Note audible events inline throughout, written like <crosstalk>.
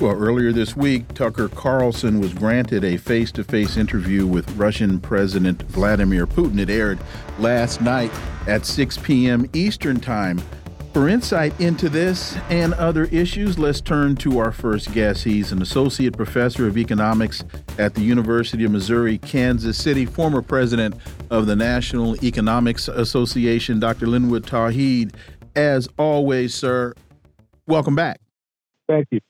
Well, earlier this week, Tucker Carlson was granted a face to face interview with Russian President Vladimir Putin. It aired last night at 6 p.m. Eastern Time. For insight into this and other issues, let's turn to our first guest. He's an associate professor of economics at the University of Missouri, Kansas City, former president of the National Economics Association, Dr. Linwood Tauheed. As always, sir, welcome back. Thank you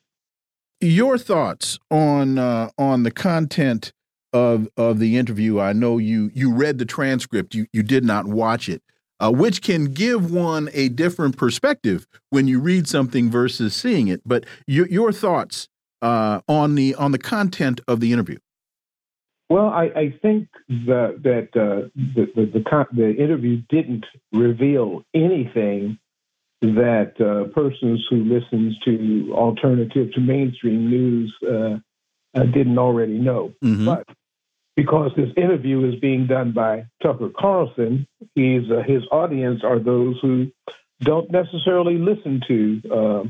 your thoughts on uh, on the content of of the interview. I know you you read the transcript. You you did not watch it, uh, which can give one a different perspective when you read something versus seeing it. But your your thoughts uh, on the on the content of the interview. Well, I, I think that that uh, the, the the the interview didn't reveal anything that uh, persons who listens to alternative to mainstream news uh, uh, didn't already know. Mm-hmm. But because this interview is being done by Tucker Carlson, he's, uh, his audience are those who don't necessarily listen to, uh,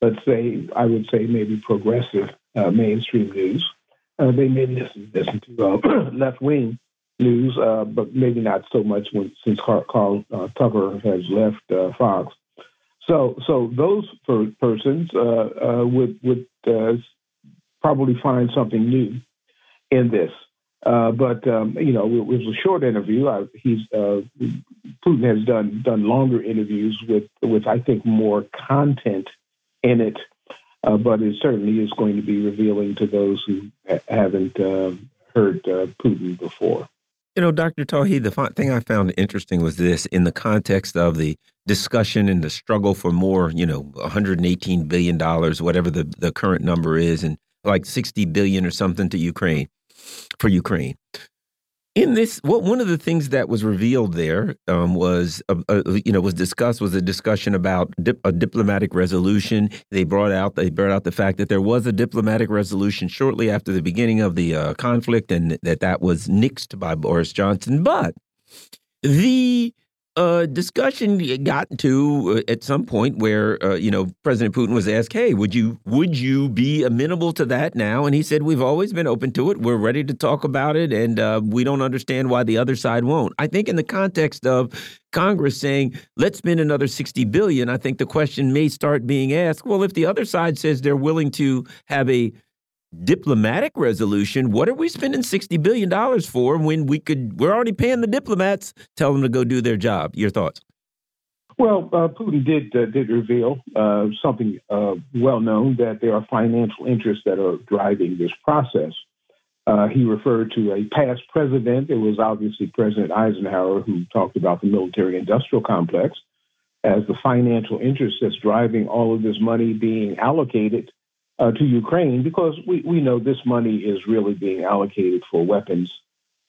let's say, I would say maybe progressive uh, mainstream news. they may listen, listen to <clears throat> left wing news, but maybe not so much when, since Carl, Carl Tucker has left Fox. So, so those per- persons uh, uh, would would uh, probably find something new in this. Uh, but um, you know, it, was a short interview. I, he's uh, Putin has done done longer interviews with with I think more content in it. But it certainly is going to be revealing to those who ha haven't heard Putin before. You know, Dr. Tauheed, the thing I found interesting was this in the context of the discussion and the struggle for more, you know, 118 billion dollars, whatever the the current number is, and like 60 billion or something to Ukraine for Ukraine. In this, what one of the things that was revealed there um, was, uh, uh, you know, was discussed was a discussion about dip, a diplomatic resolution. They brought out they brought out the fact that there was a diplomatic resolution shortly after the beginning of the uh, conflict, and that that was nixed by Boris Johnson. But the uh, discussion got to uh, at some point where uh, you know President Putin was asked, "Hey, would you would you be amenable to that now?" And he said, "We've always been open to it. We're ready to talk about it, and uh, we don't understand why the other side won't." I think in the context of Congress saying, "Let's spend another sixty billion, I think the question may start being asked: Well, if the other side says they're willing to have a diplomatic resolution. What are we spending sixty billion dollars for when we could? We're already paying the diplomats. Tell them to go do their job. Your thoughts? Well, uh, Putin did uh, did reveal uh, something uh, well known that there are financial interests that are driving this process. Uh, he referred to a past president. It was obviously President Eisenhower who talked about the military industrial complex as the financial interest that's driving all of this money being allocated uh, to Ukraine because we, we know this money is really being allocated for weapons.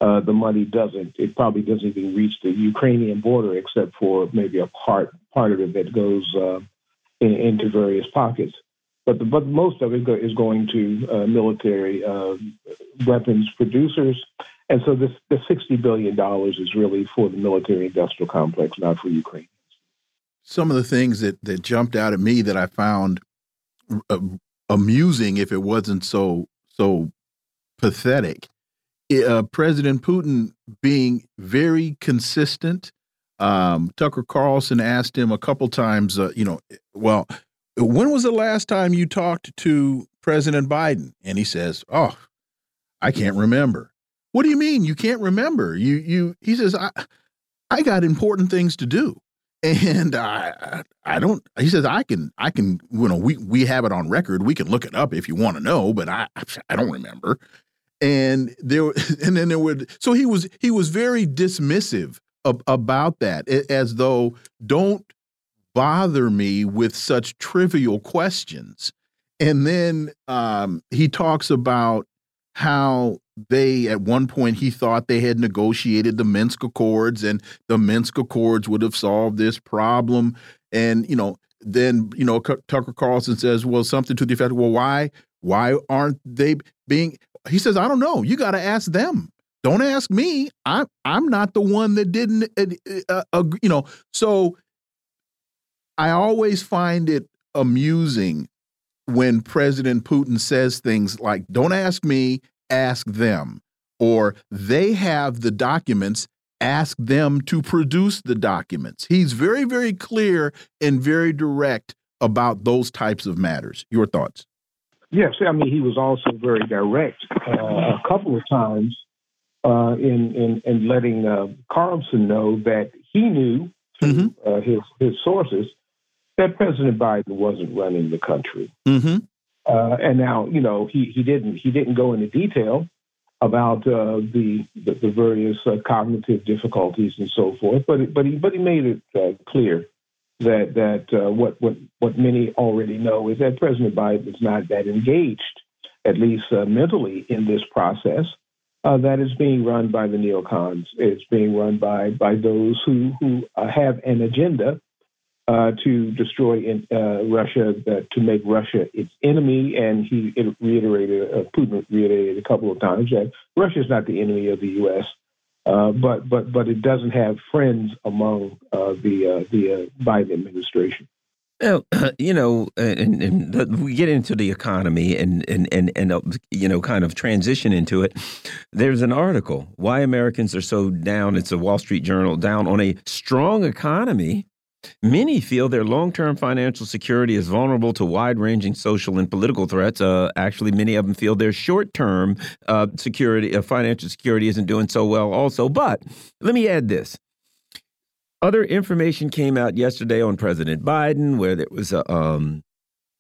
Uh, the money doesn't. It probably doesn't even reach the Ukrainian border, except for maybe a part part of it that goes uh, in, into various pockets. But the, but most of it go, is going to uh, military uh, weapons producers, and so this the sixty billion dollars is really for the military industrial complex, not for Ukraine. Some of the things that that jumped out at me that I found uh, amusing if it wasn't so so pathetic. Uh, President Putin being very consistent. Um, Tucker Carlson asked him a couple times, uh, you know, well, when was the last time you talked to President Biden? And he says, "Oh, I can't remember." What do you mean you can't remember? You you he says, "I I got important things to do." And I I don't. He says I can I can you know we we have it on record. We can look it up if you want to know, but I <laughs> I don't remember. And there <laughs> and then there would so he was he was very dismissive of, about that as though don't bother me with such trivial questions. And then um, he talks about how they, at one point, he thought they had negotiated the Minsk Accords and the Minsk Accords would have solved this problem. And, you know, then, you know, Tucker Carlson says, well, something to the effect, well, why, why aren't they being, he says, I don't know. You got to ask them. Don't ask me. I'm I'm not the one that didn't, uh, uh, you know. So I always find it amusing when President Putin says things like, "Don't ask me, ask them," or "They have the documents." Ask them to produce the documents. He's very, very clear and very direct about those types of matters. Your thoughts? Yes, I mean he was also very direct uh, a couple of times uh, in, in in letting uh, Carlson know that he knew mm -hmm. his his sources that President Biden wasn't running the country. Mm -hmm. and now, you know, he he didn't he didn't go into detail about uh, the, the, the various cognitive difficulties and so forth, but but he but he made it clear that that what what what many already know is that President Biden is not that engaged, at least mentally, in this process uh, that is being run by the neocons. It's being run by by those who who uh, have an agenda uh, to destroy in, uh, Russia, to make Russia its enemy. And he reiterated, uh, Putin reiterated a couple of times that Russia is not the enemy of the U.S. Uh, but but but it doesn't have friends among the the Biden administration. Well, <clears throat> you know, and, and, we get into the economy and and and and uh, you know, kind of transition into it. There's an article why Americans are so down. It's a Wall Street Journal down on a strong economy. Many feel their long-term financial security is vulnerable to wide-ranging social and political threats. Uh, actually, many of them feel their short-term uh, security, uh, financial security, isn't doing so well. Also, but let me add this: other information came out yesterday on President Biden, where there was a um,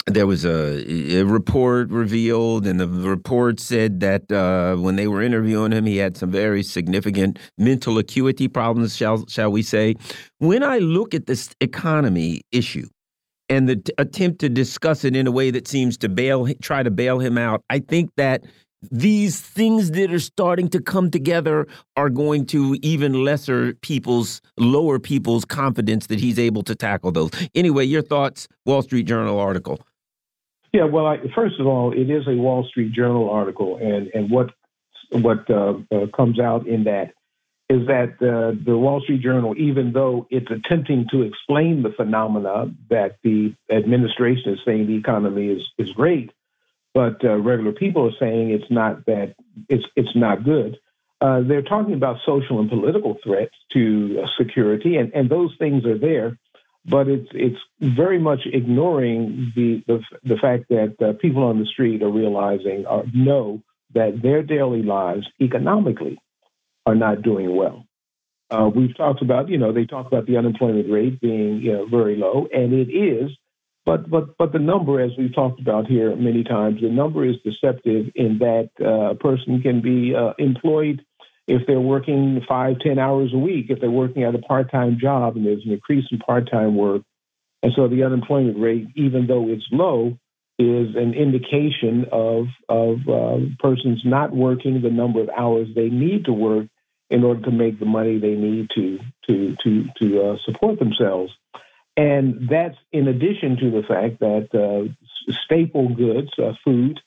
there was a, a, report revealed, and the report said that uh, when they were interviewing him, he had some very significant mental acuity problems, shall shall we say? When I look at this economy issue and the attempt to discuss it in a way that seems to bail, try to bail him out, I think that these things that are starting to come together are going to even lesser people's lower people's confidence that he's able to tackle those anyway your thoughts wall street journal article yeah well I, first of all it is a wall street journal article and and what what uh, uh, comes out in that is that uh, the wall street journal even though it's attempting to explain the phenomena that the administration is saying the economy is is great but uh, regular people are saying it's not that it's it's not good. Uh, they're talking about social and political threats to uh, security, and, and those things are there, but it's it's very much ignoring the the, the fact that uh, people on the street are realizing or know that their daily lives economically are not doing well. Uh, we've talked about, you know, they talk about the unemployment rate being you know, very low, and it is, but but but the number, as we've talked about here many times, the number is deceptive in that uh, a person can be uh, employed if they're working five, ten hours a week, if they're working at a part-time job, and there's an increase in part-time work, and so the unemployment rate, even though it's low, is an indication of of uh, persons not working the number of hours they need to work in order to make the money they need to to to to uh, support themselves. And that's in addition to the fact that uh, staple goods, uh, food,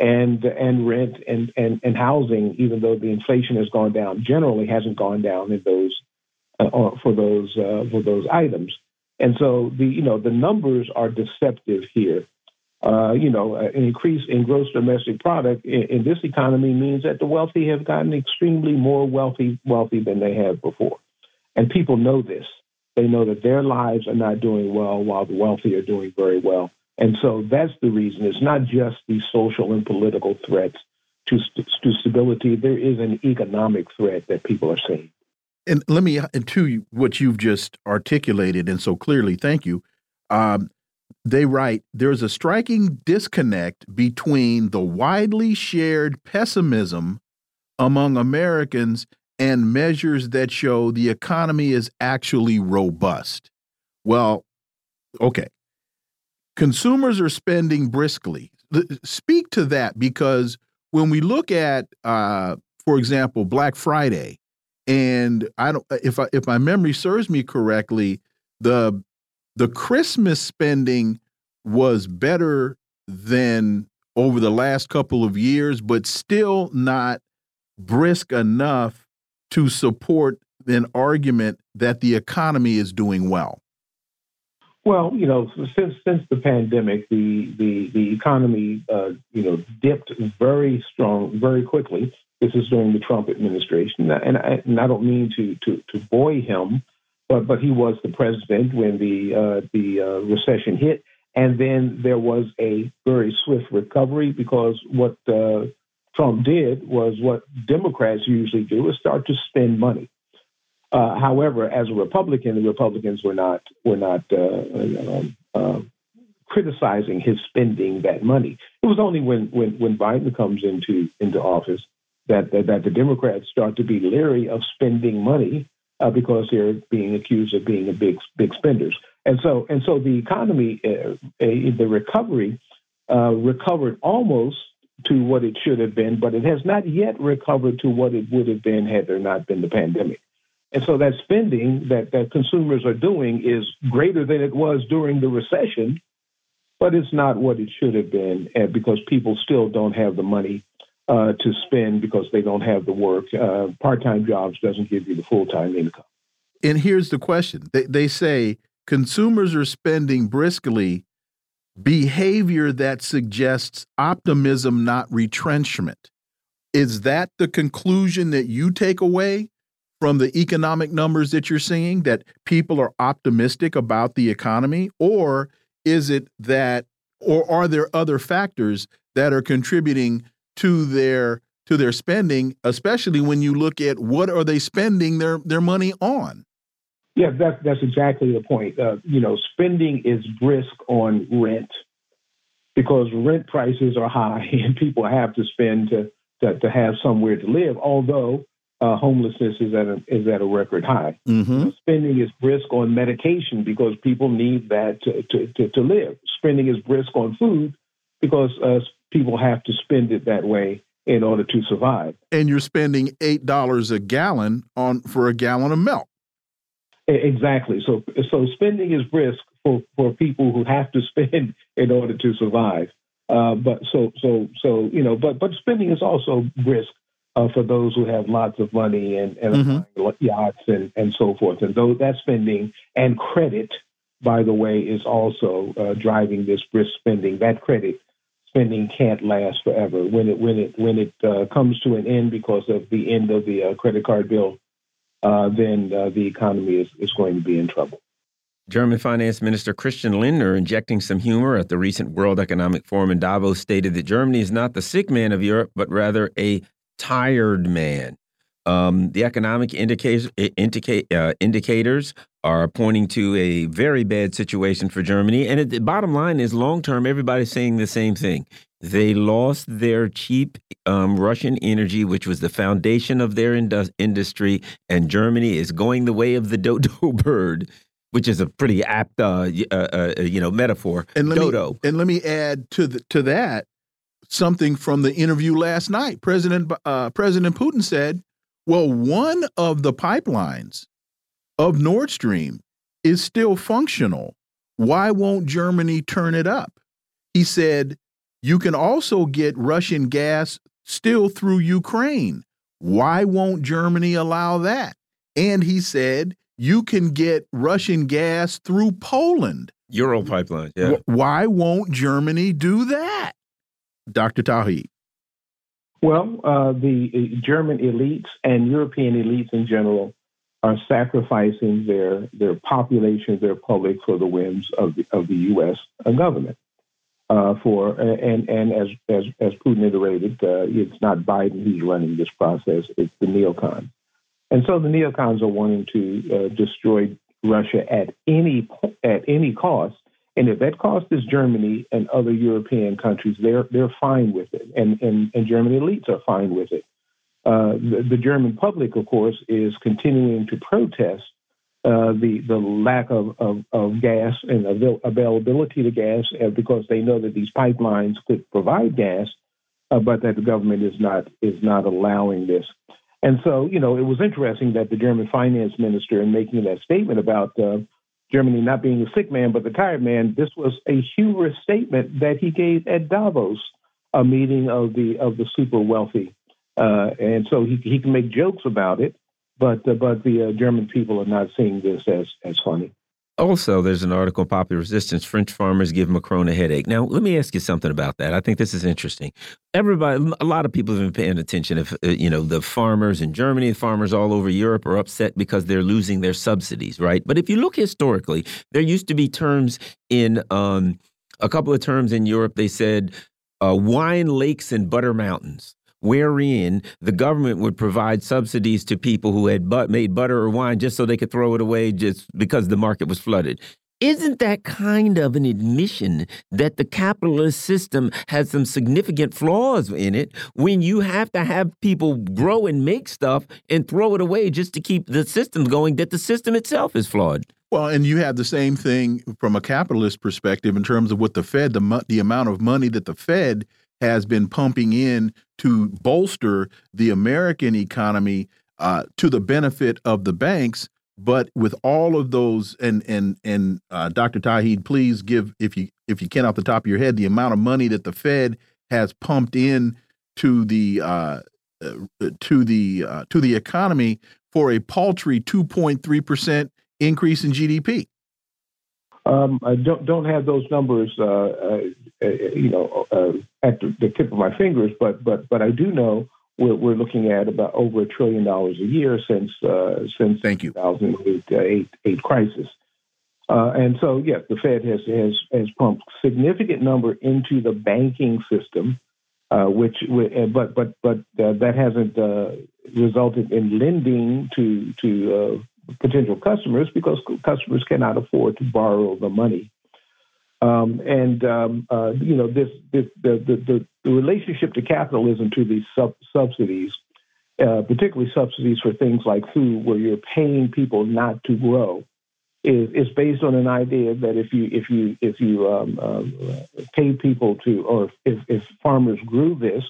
and and rent and, and and housing, even though the inflation has gone down, generally hasn't gone down in those uh, for those uh, for those items. And so the you know the numbers are deceptive here. Uh, you know, an increase in gross domestic product in, in, this economy means that the wealthy have gotten extremely more wealthy wealthy than they have before, and people know this. They know that their lives are not doing well while the wealthy are doing very well. And so that's the reason. It's not just the social and political threats to, to stability. There is an economic threat that people are seeing. And let me, and to what you've just articulated, and so clearly, thank you. Um, they write there's a striking disconnect between the widely shared pessimism among Americans and measures that show the economy is actually robust. Well, okay, consumers are spending briskly. Speak to that because when we look at, uh, for example, Black Friday, and I don't if I, if my memory serves me correctly, the the Christmas spending was better than over the last couple of years, but still not brisk enough to support an argument that the economy is doing well. Well, you know, since since the pandemic, the the the economy, uh, you know, dipped very strong, very quickly. This is during the Trump administration, and I, and I don't mean to to to buoy him, but but he was the president when the uh, the uh, recession hit, and then there was a very swift recovery because what uh, Trump did was what Democrats usually do: is start to spend money. Uh, however, as a Republican, the Republicans were not were not uh, um, uh, criticizing his spending that money. It was only when when when Biden comes into into office that that, that the Democrats start to be leery of spending money uh, because they're being accused of being a big big spenders. And so and so the economy, uh, the recovery uh, recovered almost to what it should have been, but it has not yet recovered to what it would have been had there not been the pandemic. And so that spending that, that consumers are doing is greater than it was during the recession, but it's not what it should have been because people still don't have the money uh, to spend because they don't have the work. Uh, Part time jobs doesn't give you the full time income. And here's the question they, they say consumers are spending briskly behavior that suggests optimism, not retrenchment. Is that the conclusion that you take away? From the economic numbers that you're seeing that people are optimistic about the economy? Or is it that, or are there other factors that are contributing to their to their spending, especially when you look at what are they spending their their money on? Yeah, that's that's exactly the point. Uh, you know, spending is brisk on rent because rent prices are high <laughs> and people have to spend to to, to have somewhere to live. Although uh, homelessness is at a is at a record high. Mm-hmm. Spending is brisk on medication because people need that to, to, to, to live. Spending is brisk on food because uh, people have to spend it that way in order to survive. And you're spending eight dollars a gallon on for a gallon of milk. Exactly. So so spending is brisk for, for people who have to <laughs> spend in order to survive. Uh, but so so so you know, but but spending is also brisk uh, for those who have lots of money and, and mm-hmm. yachts and, and so forth. And though that spending and credit, by the way, is also uh, driving this brisk spending. That credit spending can't last forever. When it when it when it uh, comes to an end because of the end of the uh, credit card bill, uh, then uh, the economy is, is going to be in trouble. German Finance Minister Christian Lindner, injecting some humor at the recent World Economic Forum in Davos, stated that Germany is not the sick man of Europe, but rather a tired man. Um, the economic indicators, indicate, uh, indicators are pointing to a very bad situation for Germany. And the bottom line is long term, everybody's saying the same thing. They lost their cheap um, Russian energy, which was the foundation of their industry, and Germany is going the way of the dodo <laughs> bird, which is a pretty apt, uh, uh, uh, you know, metaphor. And let dodo. Me, and let me add to the, to that something from the interview last night. President uh, President Putin said, "Well, one of the pipelines of Nord Stream is still functional. Why won't Germany turn it up?" He said, "You can also get Russian gas still through Ukraine. Why won't Germany allow that?" And he said, "You can get Russian gas through Poland." Ural pipeline, yeah. Why won't Germany do that? Dr. Tauheed? Well, uh, the uh, German elites and European elites in general are sacrificing their their population, their public, for the whims of the, of the U.S. government. Uh, for and and as as as Putin iterated, uh, it's not Biden who's running this process; it's the neocons, and so the neocons are wanting to uh, destroy Russia at any at any cost, and if that cost is Germany and other European countries, they're they're fine with it, and and, and German elites are fine with it. Uh, the, the, German public, of course, is continuing to protest uh, the the lack of, of, of gas and avail- availability to gas uh, because they know that these pipelines could provide gas, uh, but that the government is not is not allowing this. And so, you know, it was interesting that the German finance minister, in making that statement about uh, Germany not being a sick man but the tired man, this was a humorous statement that he gave at Davos, a meeting of the of the super wealthy. Uh, and so he he can make jokes about it, but uh, but the uh, German people are not seeing this as as funny. Also, there's an article in Popular Resistance French farmers give Macron a headache. Now, let me ask you something about that. I think this is interesting. Everybody, a lot of people have been paying attention. If, uh, you know, the farmers in Germany, the farmers all over Europe are upset because they're losing their subsidies, right? But if you look historically, there used to be terms in um, a couple of terms in Europe, they said uh, wine lakes and butter mountains wherein the government would provide subsidies to people who had but made butter or wine just so they could throw it away just because the market was flooded. Isn't that kind of an admission that the capitalist system has some significant flaws in it when you have to have people grow and make stuff and throw it away just to keep the system going, that the system itself is flawed? Well, and you have the same thing from a capitalist perspective in terms of what the Fed, the, the amount of money that the Fed has been pumping in to bolster the American economy uh, to the benefit of the banks. But with all of those, and and and uh, Dr. Tauheed, please give if you if you can off the top of your head the amount of money that the Fed has pumped in to the uh, uh to the uh, to the economy for a paltry two point three percent increase in GDP. Um, I don't don't have those numbers, uh, uh Uh, you know, uh, at the, the, tip of my fingers, but but but I do know we're, we're looking at about over a trillion dollars a year since uh, since Thank you. 2008 uh, eight, eight crisis. Uh, and so, yes, the Fed has has has pumped significant number into the banking system, uh, which but but but that hasn't resulted in lending to to potential customers because customers cannot afford to borrow the money. Um, and um, uh, you know this, this the, the, the, relationship to capitalism to these sub- subsidies, uh, particularly subsidies for things like food, where you're paying people not to grow, is, is based on an idea that if you if you if you um, uh, pay people to, or if, if farmers grew this,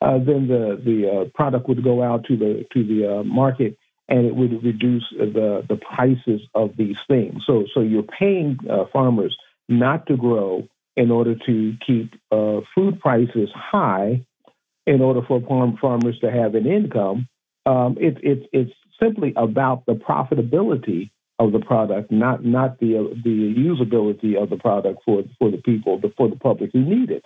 uh, then the the uh, product would go out to the to the uh, market and it would reduce the, the prices of these things. So, so you're paying farmers not to grow in order to keep uh, food prices high in order for farm farmers to have an income. Um, it, it, it's simply about the profitability of the product, not not the uh, the usability of the product for for the people, for the public who need it.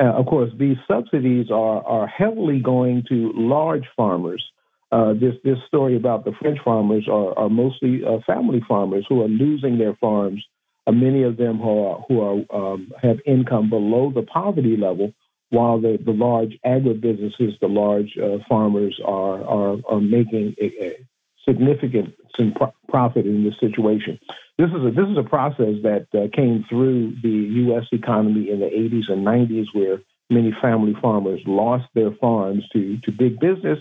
Uh, of course, these subsidies are are heavily going to large farmers uh, this this story about the French farmers are, are mostly uh, family farmers who are losing their farms. Uh, many of them who are who are um, have income below the poverty level, while the, the large agribusinesses, the large uh, farmers are are, are making a, a significant profit in this situation. This is a this is a process that uh, came through the U.S. economy in the 80s and 90s, where many family farmers lost their farms to to big business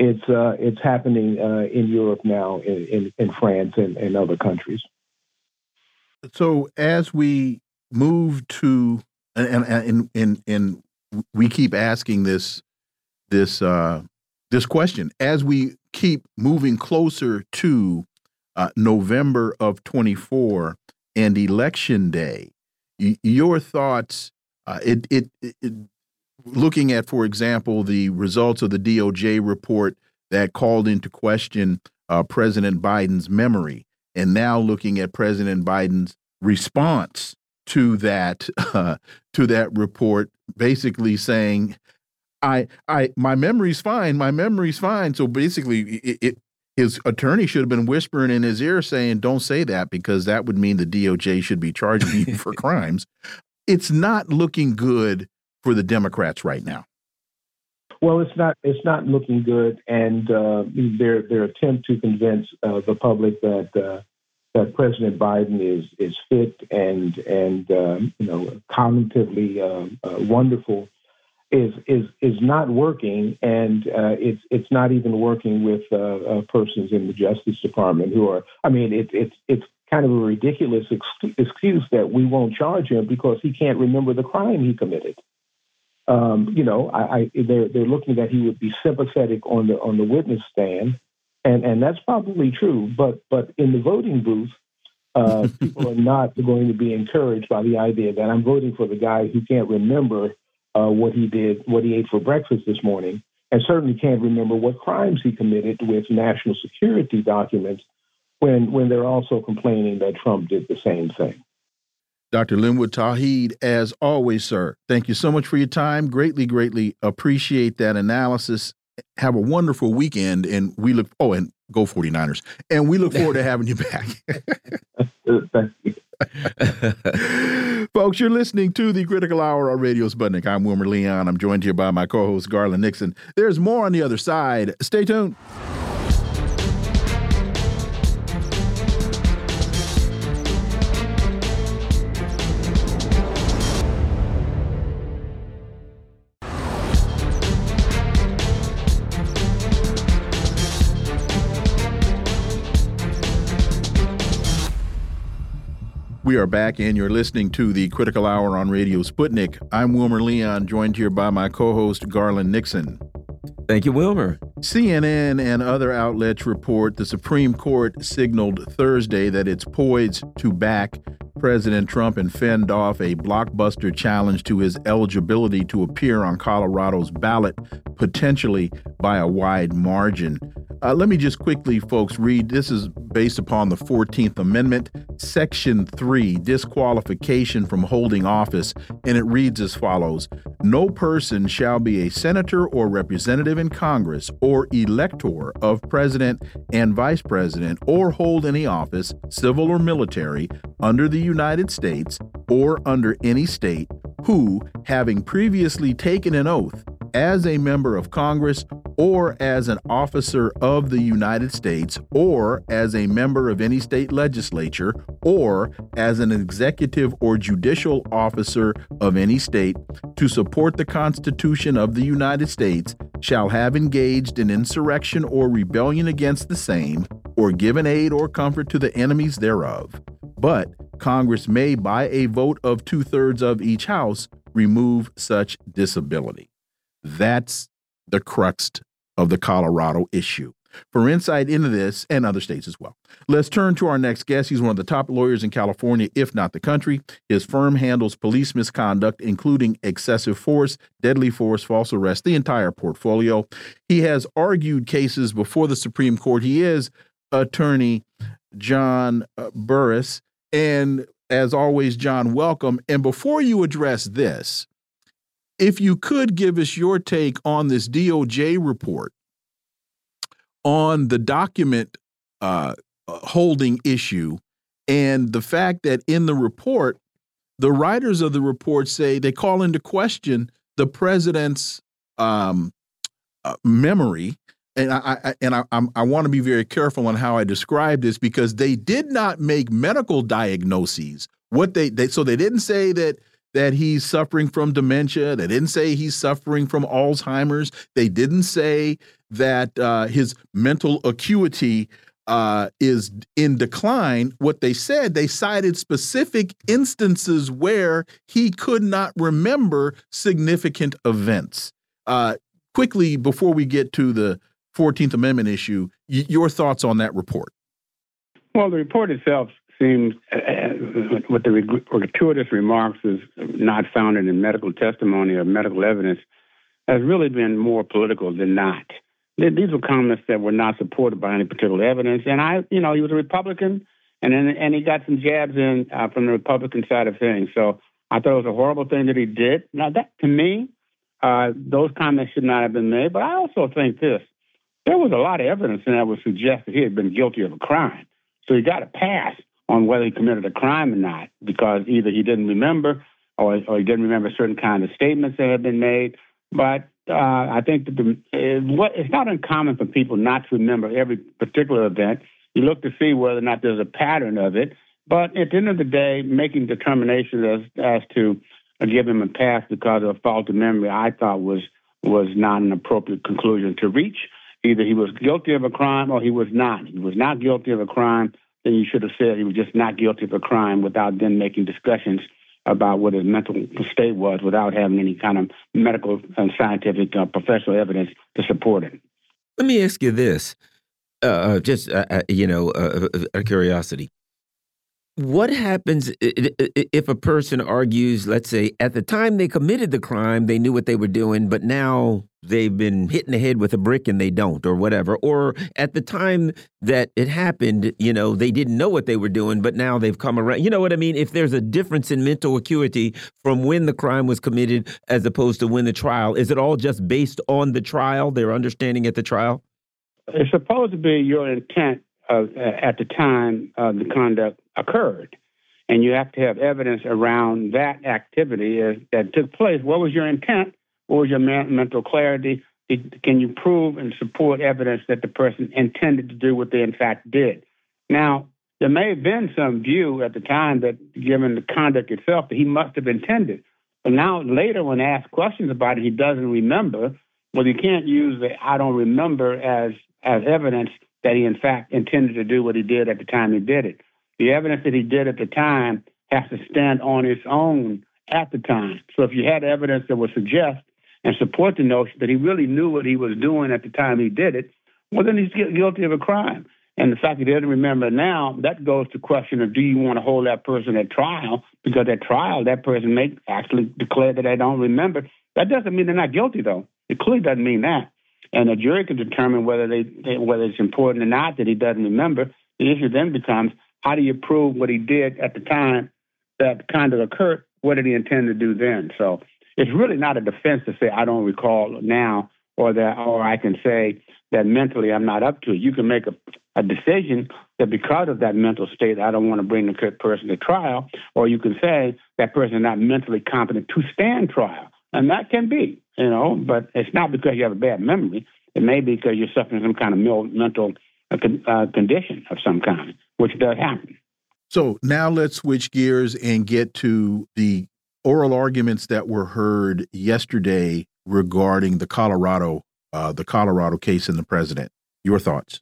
it's uh, it's happening uh, in Europe now, in, in, in France and, and, other countries. So as we move to and and and, and we keep asking this this uh, this question as we keep moving closer to uh, November of twenty four and election day. Your thoughts? Uh, it, it, it looking at, for example, the results of the DOJ report that called into question uh, President Biden's memory, and now looking at President Biden's response to that uh, to that report, basically saying, "I, I, my memory's fine. My memory's fine." So basically, it, it his attorney should have been whispering in his ear saying, "Don't say that because that would mean the DOJ should be charging you for <laughs> crimes." It's not looking good for the Democrats right now? Well, it's not. It's not looking good, and uh, their their attempt to convince uh, the public that uh, that President Biden is is fit and and um, you know cognitively uh, uh, wonderful is is is not working, and uh, it's it's not even working with uh, uh, persons in the Justice Department who are. I mean, it's it's it's kind of a ridiculous ex- excuse that we won't charge him because he can't remember the crime he committed. Um, you know, I, I, they're they're looking that he would be sympathetic on the on the witness stand, and and that's probably true. But but in the voting booth, uh, <laughs> people are not going to be encouraged by the idea that I'm voting for the guy who can't remember uh, what he did, what he ate for breakfast this morning, and certainly can't remember what crimes he committed with national security documents when, when they're also complaining that Trump did the same thing. Dr. Linwood Tauheed, as always, sir, thank you so much for your time. Greatly, greatly appreciate that analysis. Have a wonderful weekend, and we look. Oh, and go 49ers. And we look forward to <laughs> having you back. Thank <laughs> you. Folks, you're listening to the Critical Hour on Radio Sputnik. I'm Wilmer Leon. I'm joined here by my co host, Garland Nixon. There's more on the other side. Stay tuned. We are back, and you're listening to the Critical Hour on Radio Sputnik. I'm Wilmer Leon, joined here by my co host, Garland Nixon. Thank you, Wilmer. CNN and other outlets report the Supreme Court signaled Thursday that it's poised to back President Trump and fend off a blockbuster challenge to his eligibility to appear on Colorado's ballot, potentially by a wide margin. Uh, let me just quickly, folks, read. This is based upon the 14th Amendment, Section 3, disqualification from holding office, and it reads as follows No person shall be a senator or representative in Congress or elector of president and vice president or hold any office, civil or military, under the United States or under any state who, having previously taken an oath as a member of Congress or as an officer of the United States, or as a member of any state legislature, or as an executive or judicial officer of any state, to support the Constitution of the United States, shall have engaged in insurrection or rebellion against the same, or given aid or comfort to the enemies thereof. But Congress may, by a vote of two thirds of each House, remove such disability. That's the crux of the Colorado issue. For insight into this and other states as well, let's turn to our next guest. He's one of the top lawyers in California, if not the country. His firm handles police misconduct, including excessive force, deadly force, false arrest, the entire portfolio. He has argued cases before the Supreme Court. He is attorney John uh, Burris. And as always, John, welcome. And before you address this, if you could give us your take on this DOJ report on the document uh, holding issue and the fact that in the report, the writers of the report say they call into question the president's um, uh, memory. And I, I and I, I'm, I want to be very careful on how I describe this because they did not make medical diagnoses. What they, they so they didn't say that that he's suffering from dementia. They didn't say he's suffering from Alzheimer's. They didn't say that uh, his mental acuity uh, is in decline. What they said, they cited specific instances where he could not remember significant events. Uh, quickly, before we get to the 14th Amendment issue, your thoughts on that report? Well, the report itself seems, uh, uh, with the gratuitous remarks is not founded in medical testimony or medical evidence, has really been more political than not. These were comments that were not supported by any particular evidence. And I, you know, he was a Republican, and then, and he got some jabs in uh, from the Republican side of things. So I thought it was a horrible thing that he did. Now, that to me, uh, those comments should not have been made. But I also think this: there was a lot of evidence that would suggest that he had been guilty of a crime. So he got a pass on whether he committed a crime or not, because either he didn't remember or, or he didn't remember certain kind of statements that had been made. But uh, I think that the, it, what, it's not uncommon for people not to remember every particular event. You look to see whether or not there's a pattern of it. But at the end of the day, making determinations as, as to give him a pass because of a faulty memory, I thought was was not an appropriate conclusion to reach. Either he was guilty of a crime or he was not. He was not guilty of a crime, then you should have said he was just not guilty of a crime without then making discussions about what his mental state was without having any kind of medical and scientific uh, professional evidence to support it. Let me ask you this, uh, uh just uh, uh you know, uh, a curiosity. What happens if a person argues, let's say, at the time they committed the crime, they knew what they were doing, but now they've been hit in the head with a brick and they don't, or whatever. Or at the time that it happened, you know, they didn't know what they were doing, but now they've come around. You know what I mean? If there's a difference in mental acuity from when the crime was committed as opposed to when the trial, is it all just based on the trial, their understanding at the trial? It's supposed to be your intent uh, at the time of the conduct occurred. And you have to have evidence around that activity uh, that took place. What was your intent? What was your mental clarity? Can you prove and support evidence that the person intended to do what they in fact did? Now, there may have been some view at the time that, given the conduct itself, that he must have intended. But now, later, when asked questions about it, he doesn't remember. Well, you can't use the "I don't remember" as as evidence that he in fact intended to do what he did at the time he did it. The evidence that he did at the time has to stand on its own at the time. So if you had evidence that would suggest and support the notion that he really knew what he was doing at the time he did it, well, then he's guilty of a crime. And the fact that he doesn't remember now, that goes to question of do you want to hold that person at trial? Because at trial, that person may actually declare that they don't remember. That doesn't mean they're not guilty, though. It clearly doesn't mean that. And a jury can determine whether they whether it's important or not that he doesn't remember. The issue then becomes how do you prove what he did at the time that kind of occurred? What did he intend to do then? So it's really not a defense to say I don't recall now, or that, or I can say that mentally I'm not up to it. You can make a, a decision that because of that mental state, I don't want to bring the person to trial, or you can say that person is not mentally competent to stand trial, and that can be, you know. But it's not because you have a bad memory. It may be because you're suffering some kind of mental uh, uh, condition of some kind, which does happen. So now let's switch gears and get to the oral arguments that were heard yesterday regarding the Colorado, uh, the Colorado case and the president. Your thoughts?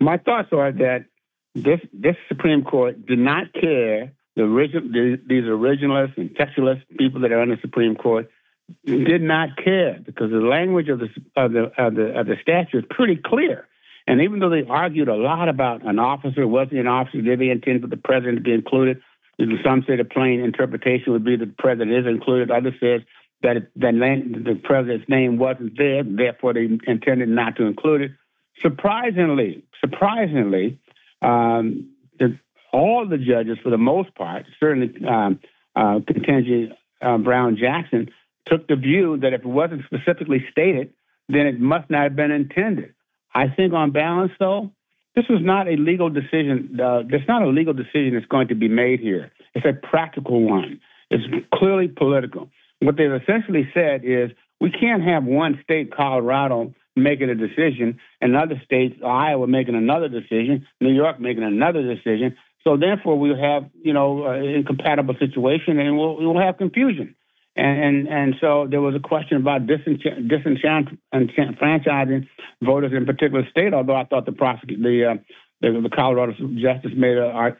My thoughts are that this this Supreme Court did not care. The original these originalists and textualists, people that are on the Supreme Court, did not care because the language of the of the of the, of the statute is pretty clear. And even though they argued a lot about an officer, was he an officer, did they intend for the president to be included? Some say the plain interpretation would be that the president is included. Others said that the president's name wasn't there, therefore they intended not to include it. Surprisingly, surprisingly, um, the, all the judges, for the most part, certainly um, uh, Ketanji uh, Brown Jackson, took the view that if it wasn't specifically stated, then it must not have been intended. I think on balance, though, this is not a legal decision. Uh, there's not a legal decision that's going to be made here. It's a practical one. It's clearly political. What they've essentially said is we can't have one state, Colorado, making a decision, and other states, Iowa making another decision, New York making another decision. So therefore, we'll have you know uh, incompatible situation, and we'll we'll have confusion. And, and and so there was a question about disenchant, disenfranchising voters in particular state. Although I thought the the uh, the, the, Colorado justice made a uh,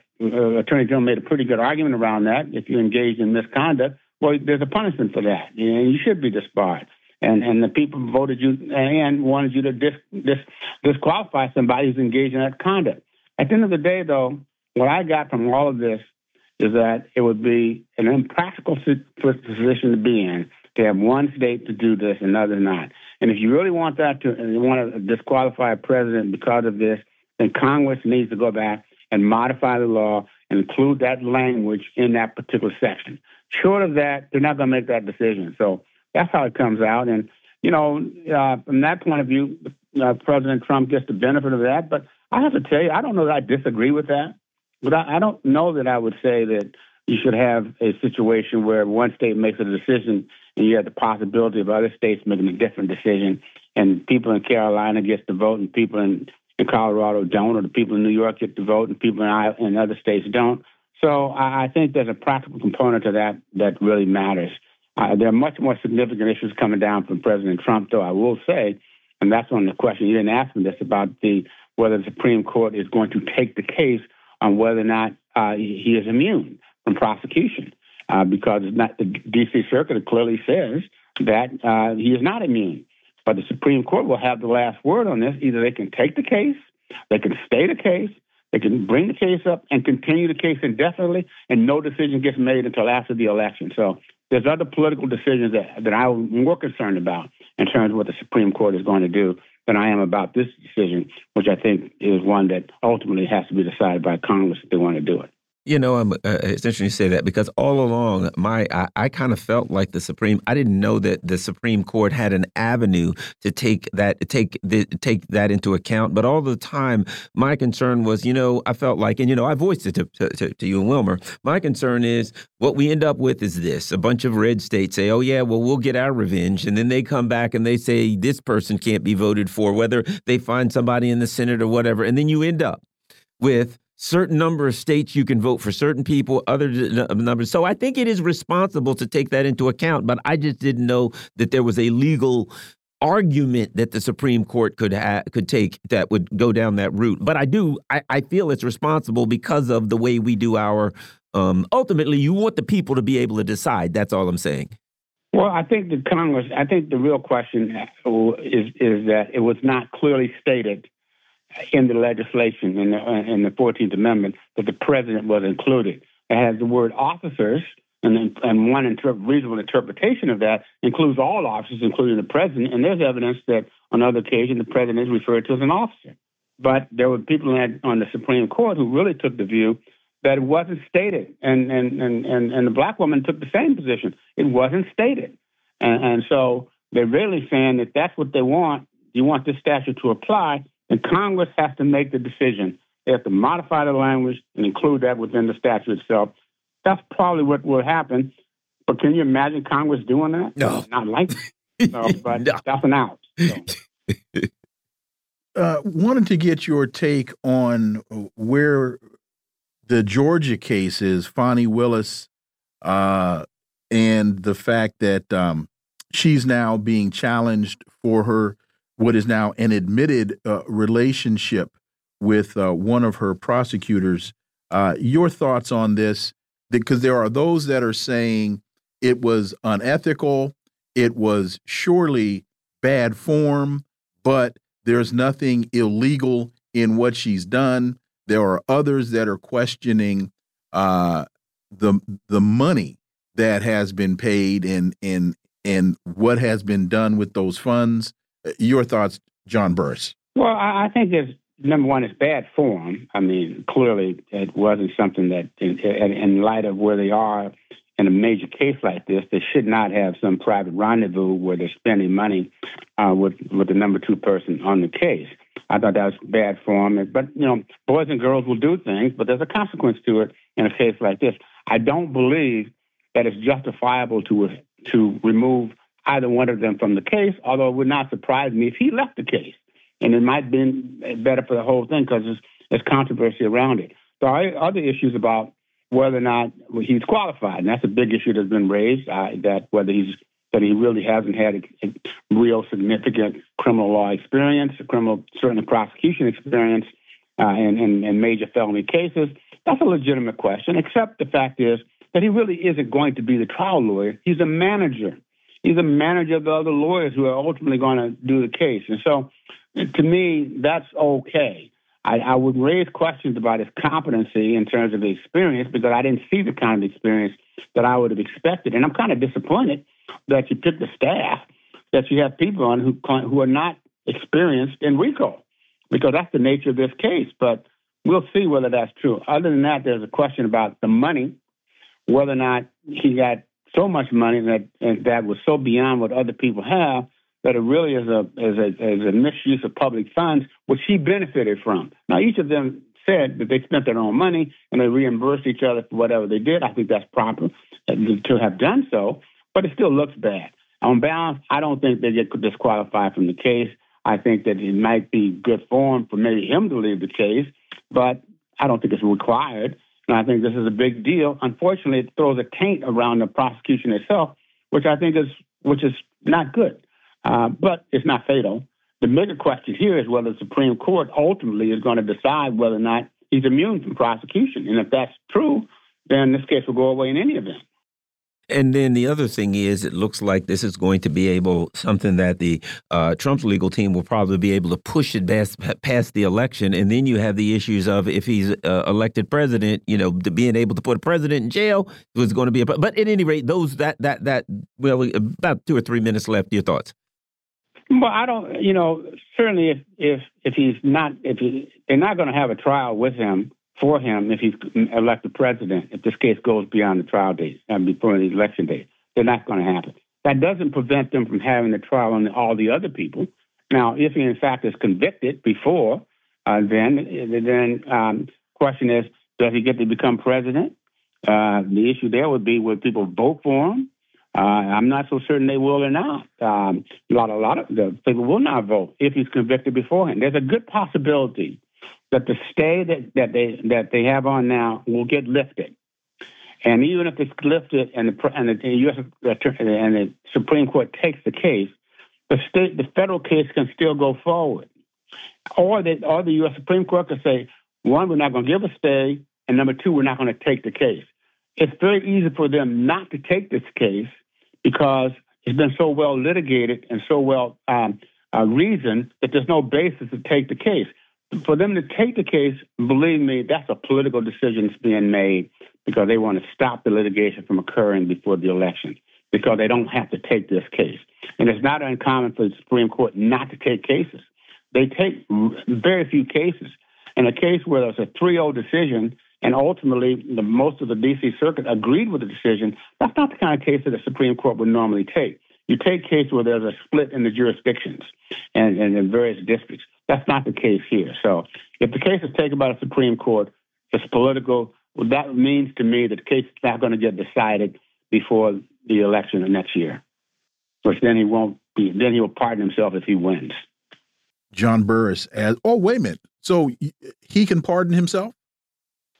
attorney general made a pretty good argument around that. If you engage in misconduct, well, there's a punishment for that, and you should be disbarred. And and the people voted you and wanted you to dis, dis, disqualify somebody who's engaged in that conduct. At the end of the day, though, what I got from all of this is that it would be an impractical position to be in to have one state to do this and another not. And if you really want that to want to disqualify a president because of this, then Congress needs to go back and modify the law and include that language in that particular section. Short of that, they're not going to make that decision. So that's how it comes out. And you know, uh, from that point of view, uh, President Trump gets the benefit of that. But I have to tell you, I don't know that I disagree with that. But I, I don't know that I would say that you should have a situation where one state makes a decision and you have the possibility of other states making a different decision, and people in Carolina get to vote and people in, in Colorado don't, or the people in New York get to vote and people in, in other states don't. So I think there's a practical component to that that really matters. Uh, there are much more significant issues coming down from President Trump, though. I will say, and that's on the question you didn't ask me this about the whether the Supreme Court is going to take the case on whether or not uh, he is immune from prosecution, uh, because not, the D.C. Circuit clearly says that uh, he is not immune. But the Supreme Court will have the last word on this. Either they can take the case, they can stay the case, they can bring the case up and continue the case indefinitely, and no decision gets made until after the election. So there's other political decisions that, that I'm more concerned about in terms of what the Supreme Court is going to do than I am about this decision, which I think is one that ultimately has to be decided by Congress if they want to do it. You know, uh, it's interesting you say that because all along, my I, I kind of felt like the Supreme. I didn't know that the Supreme Court had an avenue to take that take the, take that into account. But all the time, my concern was, you know, I felt like, and you know, I voiced it to, to, to you and Wilmer. My concern is what we end up with is this: a bunch of red states say, "Oh yeah, well we'll get our revenge," and then they come back and they say this person can't be voted for, whether they find somebody in the Senate or whatever, and then you end up with certain number of states you can vote for certain people, other numbers. So I think it is responsible to take that into account. But I just didn't know that there was a legal argument that the Supreme Court could could take that would go down that route. But I do, I, I feel it's responsible because of the way we do our. Um, ultimately, you want the people to be able to decide. That's all I'm saying. Well, I think the Congress. I think the real question is is that it was not clearly stated in the legislation in the, uh, in the 14th Amendment that the president was included. It has the word officers, and, and one inter- reasonable interpretation of that includes all officers, including the president. And there's evidence that on other occasions the president is referred to as an officer. But there were people on the Supreme Court who really took the view that it wasn't stated, and and and and, and the black woman took the same position. It wasn't stated, and, and so they're really saying that that's what they want. You want this statute to apply, and Congress has to make the decision. They have to modify the language and include that within the statute itself. That's probably what will happen. But can you imagine Congress doing that? No. <laughs> Not likely. <laughs> no, but no. that's an out. So. <laughs> Uh, wanted to get your take on where the Georgia case is, Fani Willis, uh, and the fact that um, she's now being challenged for her what is now an admitted uh, relationship with uh, one of her prosecutors. Uh, your thoughts on this? Because there are those that are saying it was unethical, it was surely bad form, but there's nothing illegal in what she's done. There are others that are questioning uh, the the money that has been paid and and and what has been done with those funds. Your thoughts, John Burris? Well, I, I think there's number one, it's bad form. I mean, clearly it wasn't something that, in, in, light of where they are in a major case like this, they should not have some private rendezvous where they're spending money uh, with with the number two person on the case. I thought that was bad form. But you know, boys and girls will do things, but there's a consequence to it in a case like this. I don't believe that it's justifiable to to remove either one of them from the case, although it would not surprise me if he left the case. And it might have been better for the whole thing because there's, there's controversy around it. There are other issues about whether or not he's qualified, and that's a big issue that's been raised. Uh, that whether he's that he really hasn't had a, a real significant criminal law experience, a criminal certainly prosecution experience, uh, in major felony cases. That's a legitimate question. Except the fact is that he really isn't going to be the trial lawyer. He's a manager he's a manager of the other lawyers who are ultimately going to do the case. And so, to me, that's okay. I, I, would raise questions about his competency in terms of the experience because I didn't see the kind of experience that I would have expected. And I'm kind of disappointed that you picked the staff that you have people on who who are not experienced in RICO because that's the nature of this case. But we'll see whether that's true. Other than that, there's a question about the money, whether or not he got so much money that that was so beyond what other people have that it really is a is a is a misuse of public funds, which he benefited from. Now, each of them said that they spent their own money and they reimbursed each other for whatever they did. I think that's proper uh, to have done so, but it still looks bad. On balance, I don't think they get disqualified from the case. I think that it might be good form for maybe him to leave the case, but I don't think it's required. And I think this is a big deal. Unfortunately, it throws a taint around the prosecution itself, which I think is which is not good. Uh, but it's not fatal. The bigger question here is whether the Supreme Court ultimately is going to decide whether or not he's immune from prosecution. And if that's true, then this case will go away in any event. And then the other thing is, it looks like this is going to be able something that the uh, Trump's legal team will probably be able to push it past, past the election. And then you have the issues of if he's uh, elected president, you know, being able to put a president in jail was going to be a. But at any rate, those that that that well, about two or three minutes left. Your thoughts? Well, I don't. You know, certainly if if if he's not if he, they're not going to have a trial with him for him if he's elected president, if this case goes beyond the trial date and before the election date. They're not going to happen. That doesn't prevent them from having the trial on all the other people. Now, if he in fact is convicted before, uh, then then um, question is, does he get to become president? Uh, the issue there would be would people vote for him? Uh, I'm not so certain they will or not. Um, a lot, a lot of the people will not vote if he's convicted beforehand. There's a good possibility that the stay that, that they that they have on now will get lifted. And even if it's lifted and the and the U.S. and the Supreme Court takes the case, the state the federal case can still go forward, or the or the U.S. Supreme Court can say one we're not going to give a stay, and number two we're not going to take the case. It's very easy for them not to take this case because it's been so well litigated and so well um, uh, reasoned that there's no basis to take the case for them to take the case, believe me, that's a political decision that's being made because they want to stop the litigation from occurring before the election because they don't have to take this case. And it's not uncommon for the Supreme Court not to take cases. They take very few cases. In a case where there's a 3 0 decision and ultimately the, most of the D.C. Circuit agreed with the decision, that's not the kind of case that the Supreme Court would normally take. You take cases where there's a split in the jurisdictions and, and in various districts. That's not the case here. So if the case is taken by the Supreme Court, it's political. Well, that means to me that the case is not going to get decided before the election of next year, which then he won't be. Then he will pardon himself if he wins. John Burris as oh wait a minute, so he can pardon himself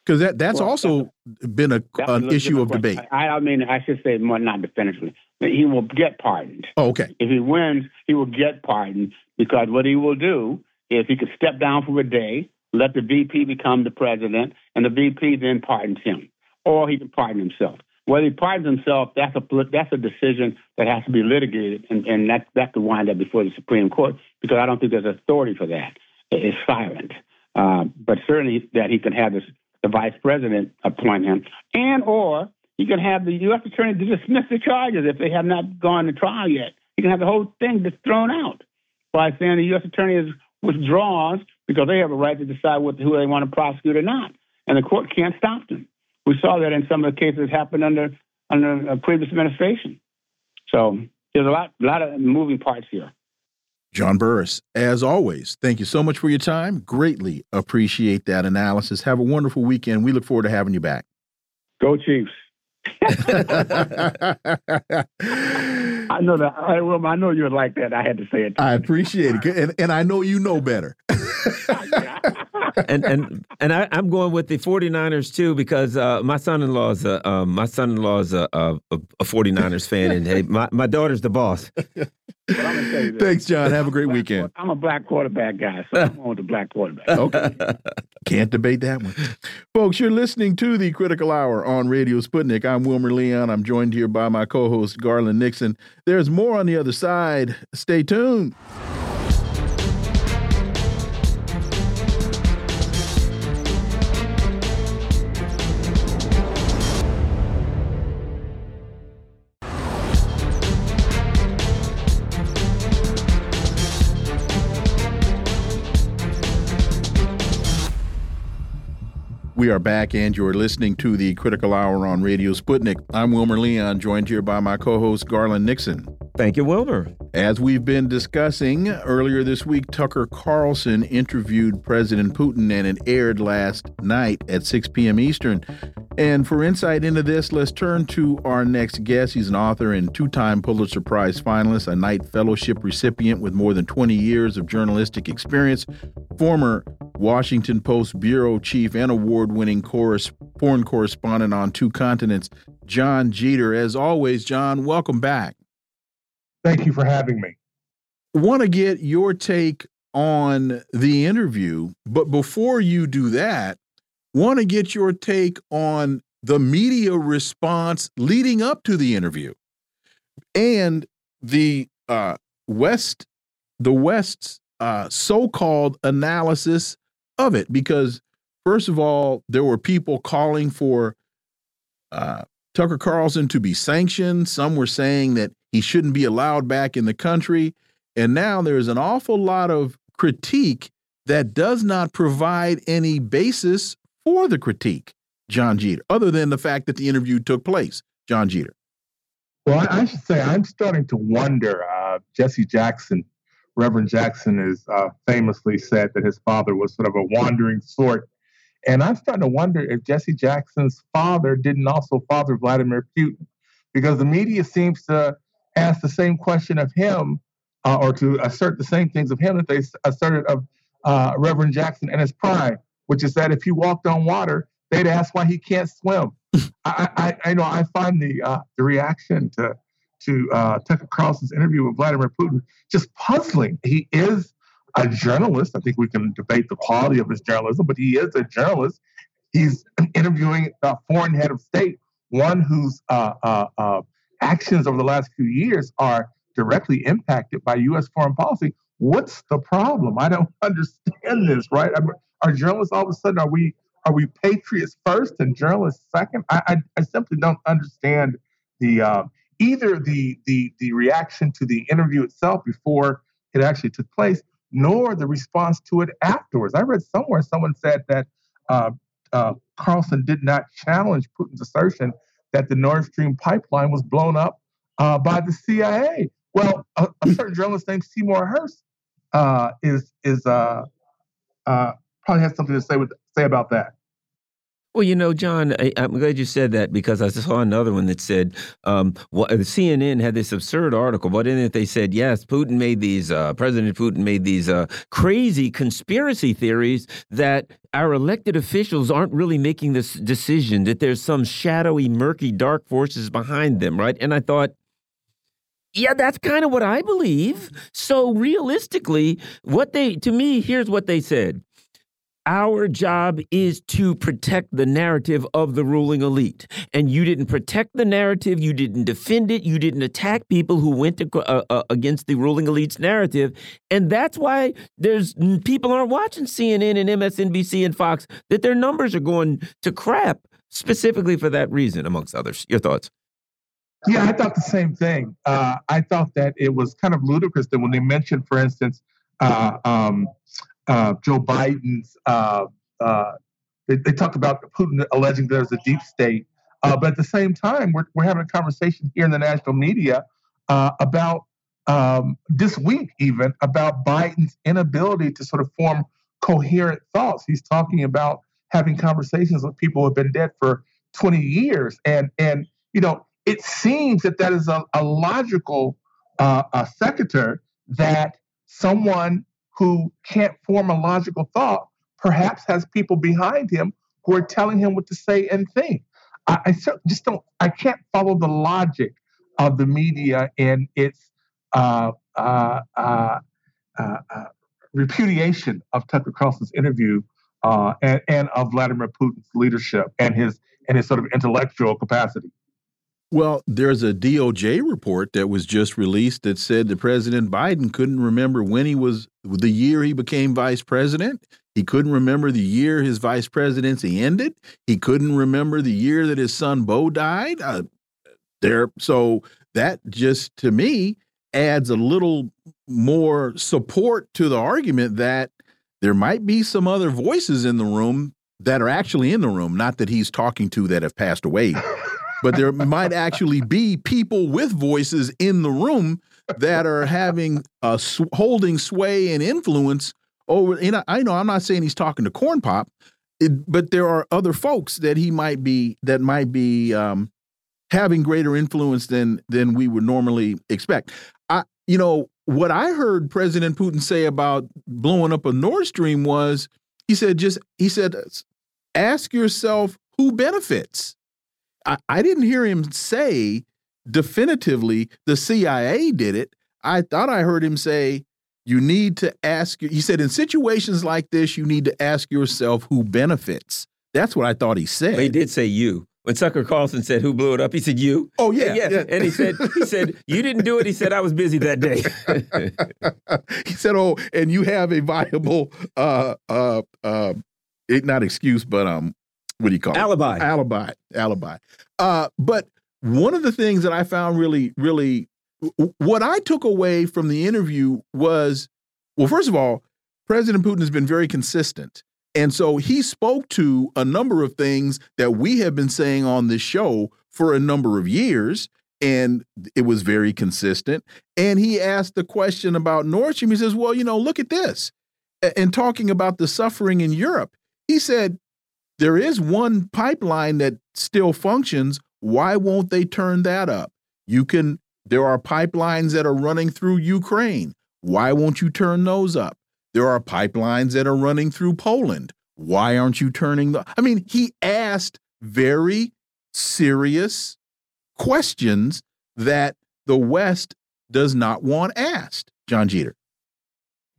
because that that's well, also been a, an issue of debate. I, I, mean, I should say more not definitively. He will get pardoned. Oh, okay. If he wins, he will get pardoned because what he will do is he could step down for a day, let the VP become the president, and the VP then pardons him, or he can pardon himself. Whether he pardons himself, that's a that's a decision that has to be litigated, and, and that that could wind up before the Supreme Court because I don't think there's authority for that. It's silent, uh, but certainly that he can have this, the vice president appoint him, and or he can have the U.S. attorney to dismiss the charges if they have not gone to trial yet. He can have the whole thing just thrown out by saying the U.S. attorney is withdraws because they have a right to decide what, who they want to prosecute or not, and the court can't stop them. We saw that in some of the cases that happened under under a previous administration. So there's a lot, lot of moving parts here. John Burris, as always, thank you so much for your time. Greatly appreciate that analysis. Have a wonderful weekend. We look forward to having you back. Go Chiefs. <laughs> <laughs> I know that. I, well, I know you would like that. I had to say it. I appreciate it, and, and I know you know better. <laughs> and and and I, am going with the 49ers too because uh, my son-in-law is a um, my son-in-law is a, a, a 49ers fan, and hey, my, my daughter's the boss. <laughs> Thanks, John. Have a great weekend. I'm a black quarterback guy, so I'm on the black quarterback. <laughs> Okay. Can't debate that one. Folks, you're listening to the Critical Hour on Radio Sputnik. I'm Wilmer Leon. I'm joined here by my co host, Garland Nixon. There's more on the other side. Stay tuned. We are back, and you're listening to the Critical Hour on Radio Sputnik. I'm Wilmer Leon, joined here by my co host, Garland Nixon. Thank you, Wilmer. As we've been discussing earlier this week, Tucker Carlson interviewed President Putin, and it aired last night at 6 p.m. Eastern. And for insight into this, let's turn to our next guest. He's an author and two time Pulitzer Prize finalist, a Knight Fellowship recipient with more than 20 years of journalistic experience, former Washington Post bureau chief and award-winning foreign correspondent on two continents, Jon Jeter. As always, John, welcome back. Thank you for having me. Want to get your take on the interview, but before you do that, want to get your take on the media response leading up to the interview and the uh, West, the West's uh, so-called analysis of it. Because first of all, there were people calling for uh, Tucker Carlson to be sanctioned. Some were saying that he shouldn't be allowed back in the country. And now there's an awful lot of critique that does not provide any basis for the critique, Jon Jeter, other than the fact that the interview took place, Jon Jeter. Well, I should say I'm starting to wonder. Uh, Jesse Jackson, Reverend Jackson, has uh, famously said that his father was sort of a wandering sort. And I'm starting to wonder if Jesse Jackson's father didn't also father Vladimir Putin, because the media seems to ask the same question of him uh, or to assert the same things of him that they asserted of uh, Reverend Jackson and his pride, which is that if he walked on water, they'd ask why he can't swim. <laughs> I, I, I, know I find the uh, the reaction to to uh, Tucker Carlson's interview with Vladimir Putin just puzzling. He is a journalist. I think we can debate the quality of his journalism, but he is a journalist. He's interviewing a foreign head of state, one whose uh, uh, uh actions over the last few years are directly impacted by U.S. foreign policy. What's the problem? I don't <laughs> understand this, right? Are journalists all of a sudden are we are we patriots first and journalists second? I I, I simply don't understand the uh, either the the the reaction to the interview itself before it actually took place, nor the response to it afterwards. I read somewhere someone said that uh, uh, Carlson did not challenge Putin's assertion that the Nord Stream pipeline was blown up uh, by the CIA. Well, a, a certain journalist named Seymour Hersh uh, is is uh, uh, probably has something to say with say about that. Well, you know, John, I, am glad you said that because I saw another one that said um, well, CNN had this absurd article, but in it they said, yes, Putin made these, uh, President Putin made these uh, crazy conspiracy theories that our elected officials aren't really making this decision, that there's some shadowy, murky, dark forces behind them, right? And I thought, yeah, that's kind of what I believe. So realistically, what they, to me, here's what they said our job is to protect the narrative of the ruling elite. And you didn't protect the narrative, you didn't defend it, you didn't attack people who went to, uh, uh, against the ruling elite's narrative. And that's why there's people aren't watching CNN and MSNBC and Fox, that their numbers are going to crap specifically for that reason, amongst others. Your thoughts? Yeah, I thought the same thing. Uh, I thought that it was kind of ludicrous that when they mentioned, for instance, uh, um, uh, Joe Biden's. Uh, uh, they, they talk about Putin alleging there's a deep state, uh, but at the same time, we're we're having a conversation here in the national media uh, about um, this week, even about Biden's inability to sort of form coherent thoughts. He's talking about having conversations with people who have been dead for 20 years, and and you know it seems that that is a, a logical uh, a sequitur that someone who can't form a logical thought perhaps has people behind him who are telling him what to say and think. I, I just don't, I can't follow the logic of the media and its uh, uh, uh, uh, uh repudiation of Tucker Carlson's interview uh, and, and of Vladimir Putin's leadership and his and his sort of intellectual capacity. Well, there's a DOJ report that was just released that said that President Biden couldn't remember when he was the year he became vice president. He couldn't remember the year his vice presidency ended. He couldn't remember the year that his son Beau died. Uh, there, so that just to me adds a little more support to the argument that there might be some other voices in the room that are actually in the room, not that he's talking to that have passed away but there might actually be people with voices in the room that are having uh, sw holding sway and influence over. And I, I know I'm not saying he's talking to Corn Pop, it, but there are other folks that he might be that might be um, having greater influence than than we would normally expect. I, you know, what I heard President Putin say about blowing up a Nord Stream was He said, just he said, ask yourself who benefits. I, I didn't hear him say definitively the CIA did it. I thought I heard him say you need to ask. He said in situations like this, you need to ask yourself who benefits. That's what I thought he said. Well, he did say you. When Tucker Carlson said, "Who blew it up?" He said, "You." Oh yeah, yeah. yeah. And he said, "He <laughs> said you didn't do it." He said, "I was busy that day." <laughs> he said, "Oh, and you have a viable, uh, uh, uh, it not excuse, but um, what do you call alibi. it? Alibi, alibi, alibi." Uh, but one of the things that I found really, really, what I took away from the interview was, well, first of all, President Putin has been very consistent and so he spoke to a number of things that we have been saying on this show for a number of years. And it was very consistent. And he asked the question about Nord Stream. He says, Well, you know, look at this. And talking about the suffering in Europe, he said, There is one pipeline that still functions. Why won't they turn that up? You can, there are pipelines that are running through Ukraine. Why won't you turn those up? There are pipelines that are running through Poland. Why aren't you turning the? I mean, he asked very serious questions that the West does not want asked. Jon Jeter.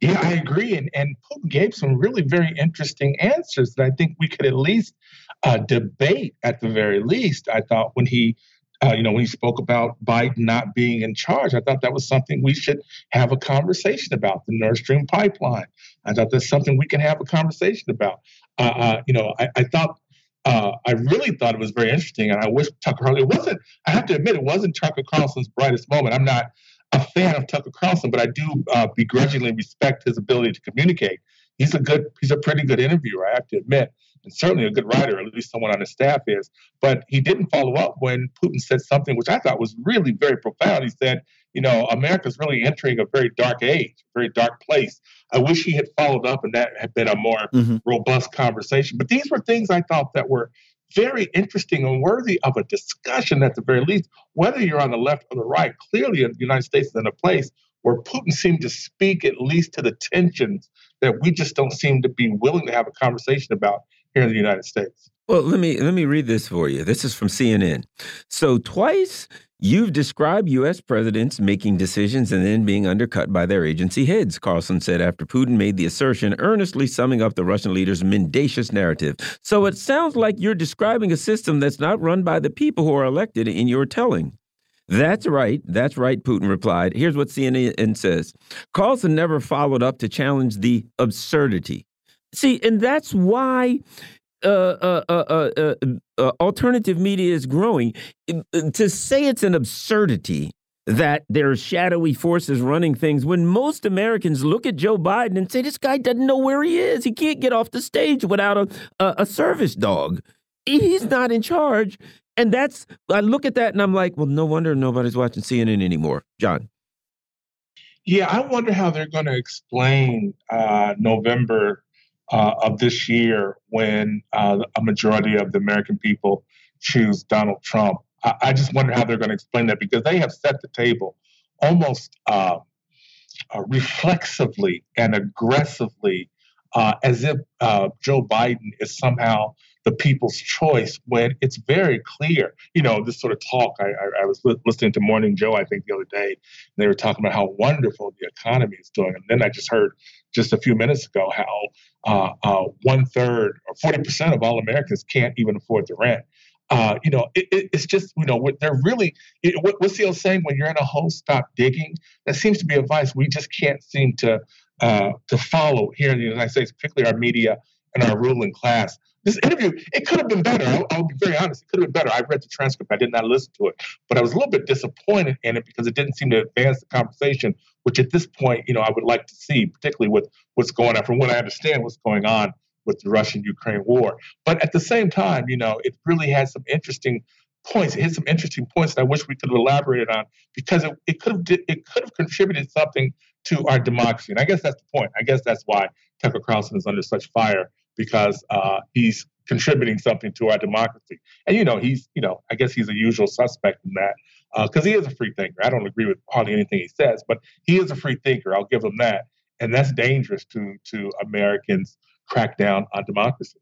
Yeah, I agree. And, and Putin gave some really very interesting answers that I think we could at least uh, debate at the very least. I thought when he uh, you know, when he spoke about Biden not being in charge, I thought that was something we should have a conversation about the Nord Stream pipeline. I thought that's something we can have a conversation about. Uh, uh, you know, I, I thought uh, I really thought it was very interesting, and I wish Tucker Carlson. Wasn't. I have to admit, it wasn't Tucker Carlson's brightest moment. I'm not a fan of Tucker Carlson, but I do uh, begrudgingly respect his ability to communicate. He's a good. He's a pretty good interviewer. I have to admit and certainly a good writer, at least someone on his staff is. But he didn't follow up when Putin said something which I thought was really very profound. He said, you know, America's really entering a very dark age, a very dark place. I wish he had followed up and that had been a more mm-hmm. robust conversation. But these were things I thought that were very interesting and worthy of a discussion at the very least, whether you're on the left or the right. Clearly, in the United States is in a place where Putin seemed to speak at least to the tensions that we just don't seem to be willing to have a conversation about here in the United States. Well, let me let me read this for you. This is from CNN. So twice you've described U.S. presidents making decisions and then being undercut by their agency heads. Carlson said after Putin made the assertion, earnestly summing up the Russian leader's mendacious narrative. So it sounds like you're describing a system that's not run by the people who are elected in your telling. That's right. That's right, Putin replied. Here's what CNN says Carlson never followed up to challenge the absurdity See, and that's why uh, uh, uh, uh, alternative media is growing. To say it's an absurdity that there are shadowy forces running things when most Americans look at Joe Biden and say, this guy doesn't know where he is. He can't get off the stage without a, a, a service dog. He's not in charge. And that's, I look at that and I'm like, well, no wonder nobody's watching CNN anymore. John. Yeah, I wonder how they're going to explain uh, November uh, of this year when uh, a majority of the American people choose Donald Trump. I, I just wonder how they're going to explain that because they have set the table almost uh, uh reflexively and aggressively uh, as if uh, Joe Biden is somehow the people's choice when it's very clear. You know, this sort of talk, I, I, I was li- listening to Morning Joe, I think, the other day, and they were talking about how wonderful the economy is doing. And then I just heard just a few minutes ago how uh, uh, one third or 40% of all Americans can't even afford the rent. Uh, you know, it, it, it's just, you know, what they're really, it, what, what's the old saying? When you're in a hole, stop digging. That seems to be advice we just can't seem to uh, to follow here in the United States, particularly our media and our ruling class. This interview, it could have been better. I'll, I'll, be very honest. It could have been better. I read the transcript. I did not listen to it, but I was a little bit disappointed in it because it didn't seem to advance the conversation, which at this point, you know, I would like to see, particularly with what's going on. From what I understand, what's going on with the Russian-Ukraine war. But at the same time, you know, it really had some interesting points. It hit some interesting points that I wish we could have elaborated on because it, it could have it could have contributed something to our democracy. And I guess that's the point. I guess that's why Tucker Carlson is under such fire because uh, he's contributing something to our democracy. And you know, he's you know, I guess he's a usual suspect in that because uh, he is a free thinker. I don't agree with hardly anything he says, but he is a free thinker. I'll give him that, and that's dangerous to to Americans crack down on democracy.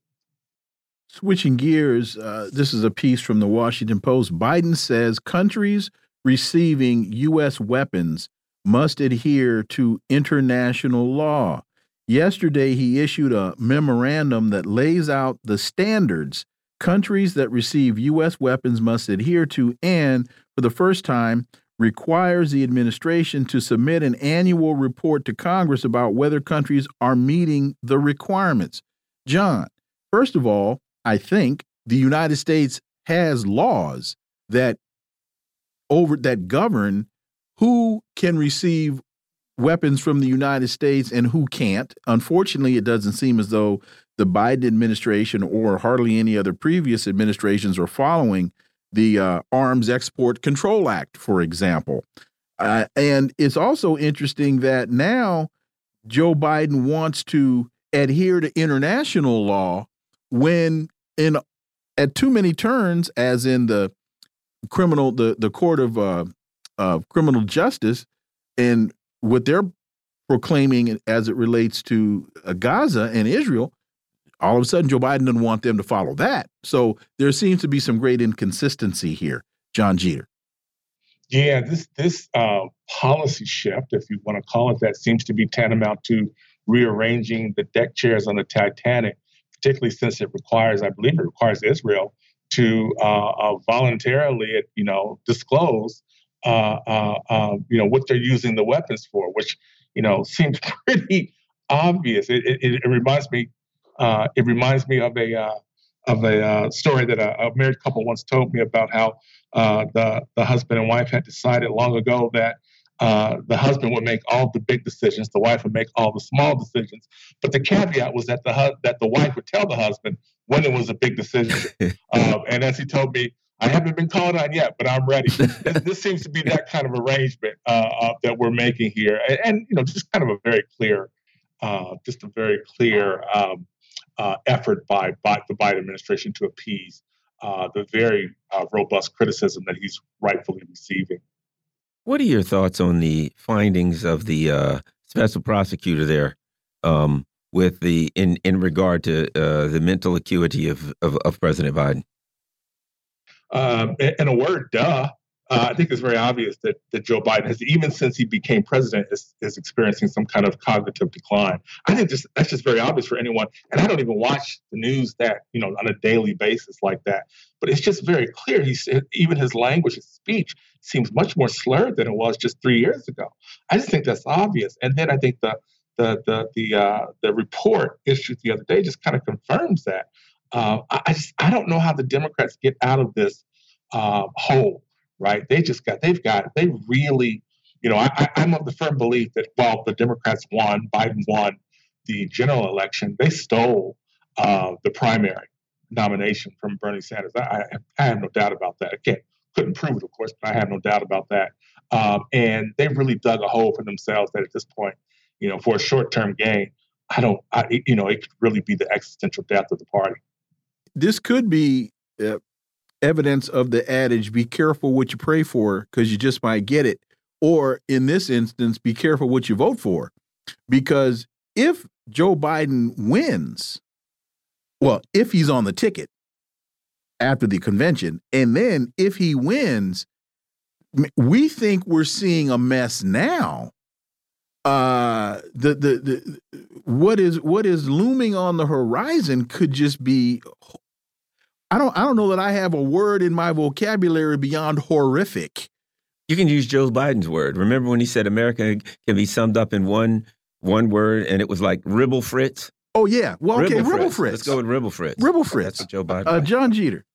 Switching gears, uh, this is a piece from the Washington Post. Biden says countries receiving U.S. weapons must adhere to international law. Yesterday, he issued a memorandum that lays out the standards countries that receive U.S. weapons must adhere to, and for the first time, requires the administration to submit an annual report to Congress about whether countries are meeting the requirements. John, first of all, I think the United States has laws that over that govern who can receive weapons from the United States and who can't. Unfortunately, it doesn't seem as though the Biden administration or hardly any other previous administrations are following the uh, Arms Export Control Act, for example. Uh, and it's also interesting that now Joe Biden wants to adhere to international law when in at too many turns, as in the criminal the the court of uh, uh, criminal justice, and what they're proclaiming as it relates to uh, Gaza and Israel, all of a sudden Joe Biden doesn't want them to follow that. So there seems to be some great inconsistency here, Jon Jeter. Yeah, this this uh, policy shift, if you want to call it that, seems to be tantamount to rearranging the deck chairs on the Titanic, particularly since it requires, I believe, it requires Israel to uh, uh, voluntarily, you know, disclose, you know, what they're using the weapons for, which, you know, <laughs> seems pretty obvious. It, it, it reminds me uh, it reminds me of a uh, of a uh, story that a, a, married couple once told me about how uh, the the husband and wife had decided long ago that uh, the husband would make all the big decisions, the wife would make all the small decisions. But the caveat was that the hu- that the wife would tell the husband when it was a big decision. <laughs> Um, and as he told me, I haven't been called on yet, but I'm ready. <laughs> this, this, seems to be that kind of arrangement uh, that we're making here, and, and, you know, just kind of a very clear, just a very clear. Um, uh, effort by, by, the Biden administration to appease uh, the very uh, robust criticism that he's rightfully receiving. What are your thoughts on the findings of the uh, special prosecutor there, um, with the in in regard to uh, the mental acuity of, of, of President Biden? Um, in a word, duh uh, I think it's very obvious that, that Joe Biden has, even since he became president, is, is experiencing some kind of cognitive decline. I think just, that's just very obvious for anyone. And I don't even watch the news that, you know, on a daily basis like that. But it's just very clear. He's even his language, his speech seems much more slurred than it was just three years ago. I just think that's obvious. And then I think the the the the uh, the report issued the other day just kind of confirms that. Uh, I, just I don't know how the Democrats get out of this uh, hole right? They just got, they've got, they really, you know, I, am of the firm belief that while the Democrats won, Biden won the general election, they stole uh, the primary nomination from Bernie Sanders. I, I, have no doubt about that. I can't, couldn't prove it, of course, but I have no doubt about that. Um, and they've really dug a hole for themselves that at this point, you know, for a short-term gain, I don't, I, you know, it could really be the existential death of the party. This could be uh, evidence of the adage be careful what you pray for because you just might get it or in this instance be careful what you vote for because if joe biden wins well if he's on the ticket after the convention and then if he wins we think we're seeing a mess now. Uh the the, the what is what is looming on the horizon could just be I don't I don't know that I have a word in my vocabulary beyond horrific. You can use Joe Biden's word. Remember when he said America can be summed up in one one word, and it was like ribble fritz. Oh yeah, well okay, ribble, ribble fritz. Let's go with ribble fritz. Ribble fritz. That's Joe Biden. Uh, Jon Jeter.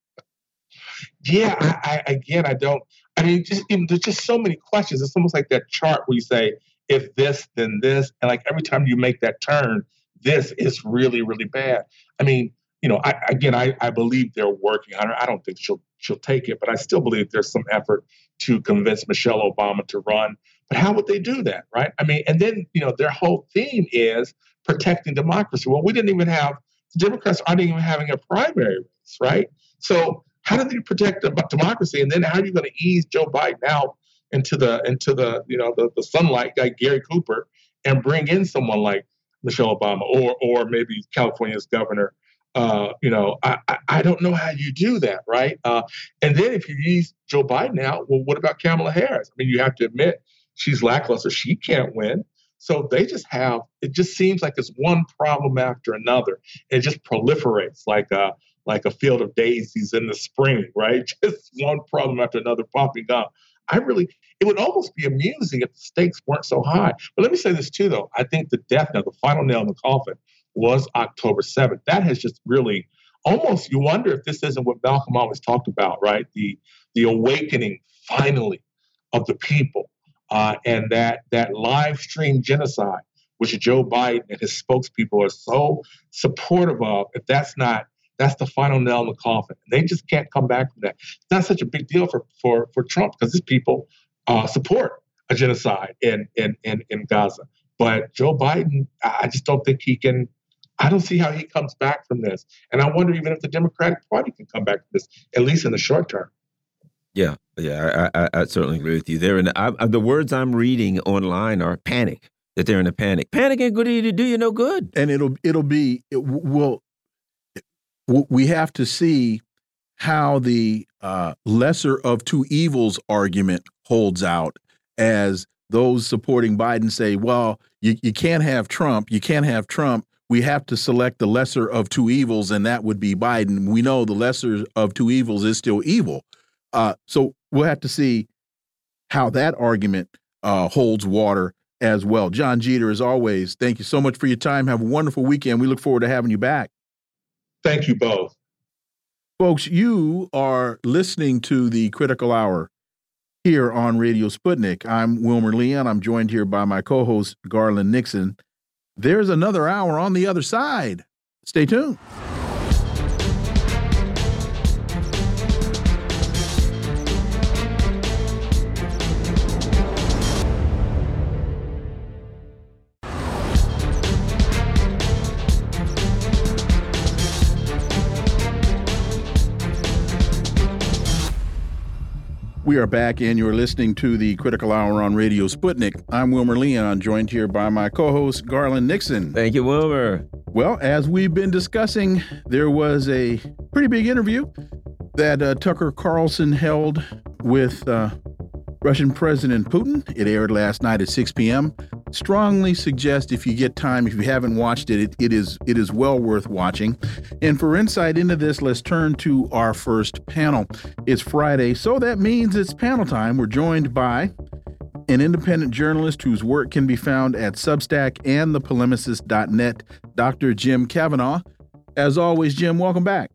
Yeah, I, I, again, I don't. I mean, just there's just so many questions. It's almost like that chart where you say, if this, then this, and like every time you make that turn, this is really, really bad. I mean, you know, I, again, I, I believe they're working on her. I don't think she'll she'll take it, but I still believe there's some effort to convince Michelle Obama to run. But how would they do that, right? I mean, and then you know, their whole theme is protecting democracy. Well, we didn't even have the Democrats aren't even having a primary race, right? So how do they protect democracy? And then how are you going to ease Joe Biden out into the into the you know the, the sunlight, like Gary Cooper, and bring in someone like Michelle Obama or or maybe California's governor. Uh, you know, I, I, I don't know how you do that, right? Uh, and then if you use Joe Biden out, well, what about Kamala Harris? I mean, you have to admit she's lackluster. She can't win. So they just have, it just seems like it's one problem after another. It just proliferates like a, like a field of daisies in the spring, <laughs> right? Just one problem after another popping up. I really, it would almost be amusing if the stakes weren't so high. But let me say this too, though. I think the death knell, the final nail in the coffin, was October 7th. That has just really almost, you wonder if this isn't what Malcolm always talked about, right? The, the awakening finally of the people uh, and that that live stream genocide, which Joe Biden and his spokespeople are so supportive of, if that's not that's the final nail in the coffin. They just can't come back from that. It's not such a big deal for for for Trump because his people uh, support a genocide in, in in in Gaza. But Joe Biden, I just don't think he can. I don't see how he comes back from this. And I wonder even if the Democratic Party can come back from this, at least in the short term. Yeah, yeah, I, I, I certainly agree with you. There, and the words I'm reading online are panic. That they're in a panic. Panic ain't good to do you no good. And it'll it'll be it, well. We have to see how the uh, lesser of two evils argument holds out as those supporting Biden say, well, you, you can't have Trump. You can't have Trump. We have to select the lesser of two evils, and that would be Biden. We know the lesser of two evils is still evil. Uh, so we'll have to see how that argument uh, holds water as well. Jon Jeter, as always, thank you so much for your time. Have a wonderful weekend. We look forward to having you back. Thank you both. Folks, you are listening to the Critical Hour here on Radio Sputnik. I'm Wilmer Leon. I'm joined here by my co host, Garland Nixon. There's another hour on the other side. Stay tuned. We are back, and you're listening to the Critical Hour on Radio Sputnik. I'm Wilmer Leon, joined here by my co host, Garland Nixon. Thank you, Wilmer. Well, as we've been discussing, there was a pretty big interview that uh, Tucker Carlson held with uh, Russian President Putin. It aired last night at 6 p.m. Strongly suggest if you get time, if you haven't watched it, it, it is it is well worth watching. And for insight into this, let's turn to our first panel. It's Friday, so that means it's panel time. We're joined by an independent journalist whose work can be found at Substack and thepolemicist.net, Dr. Jim Kavanagh. As always, Jim, welcome back.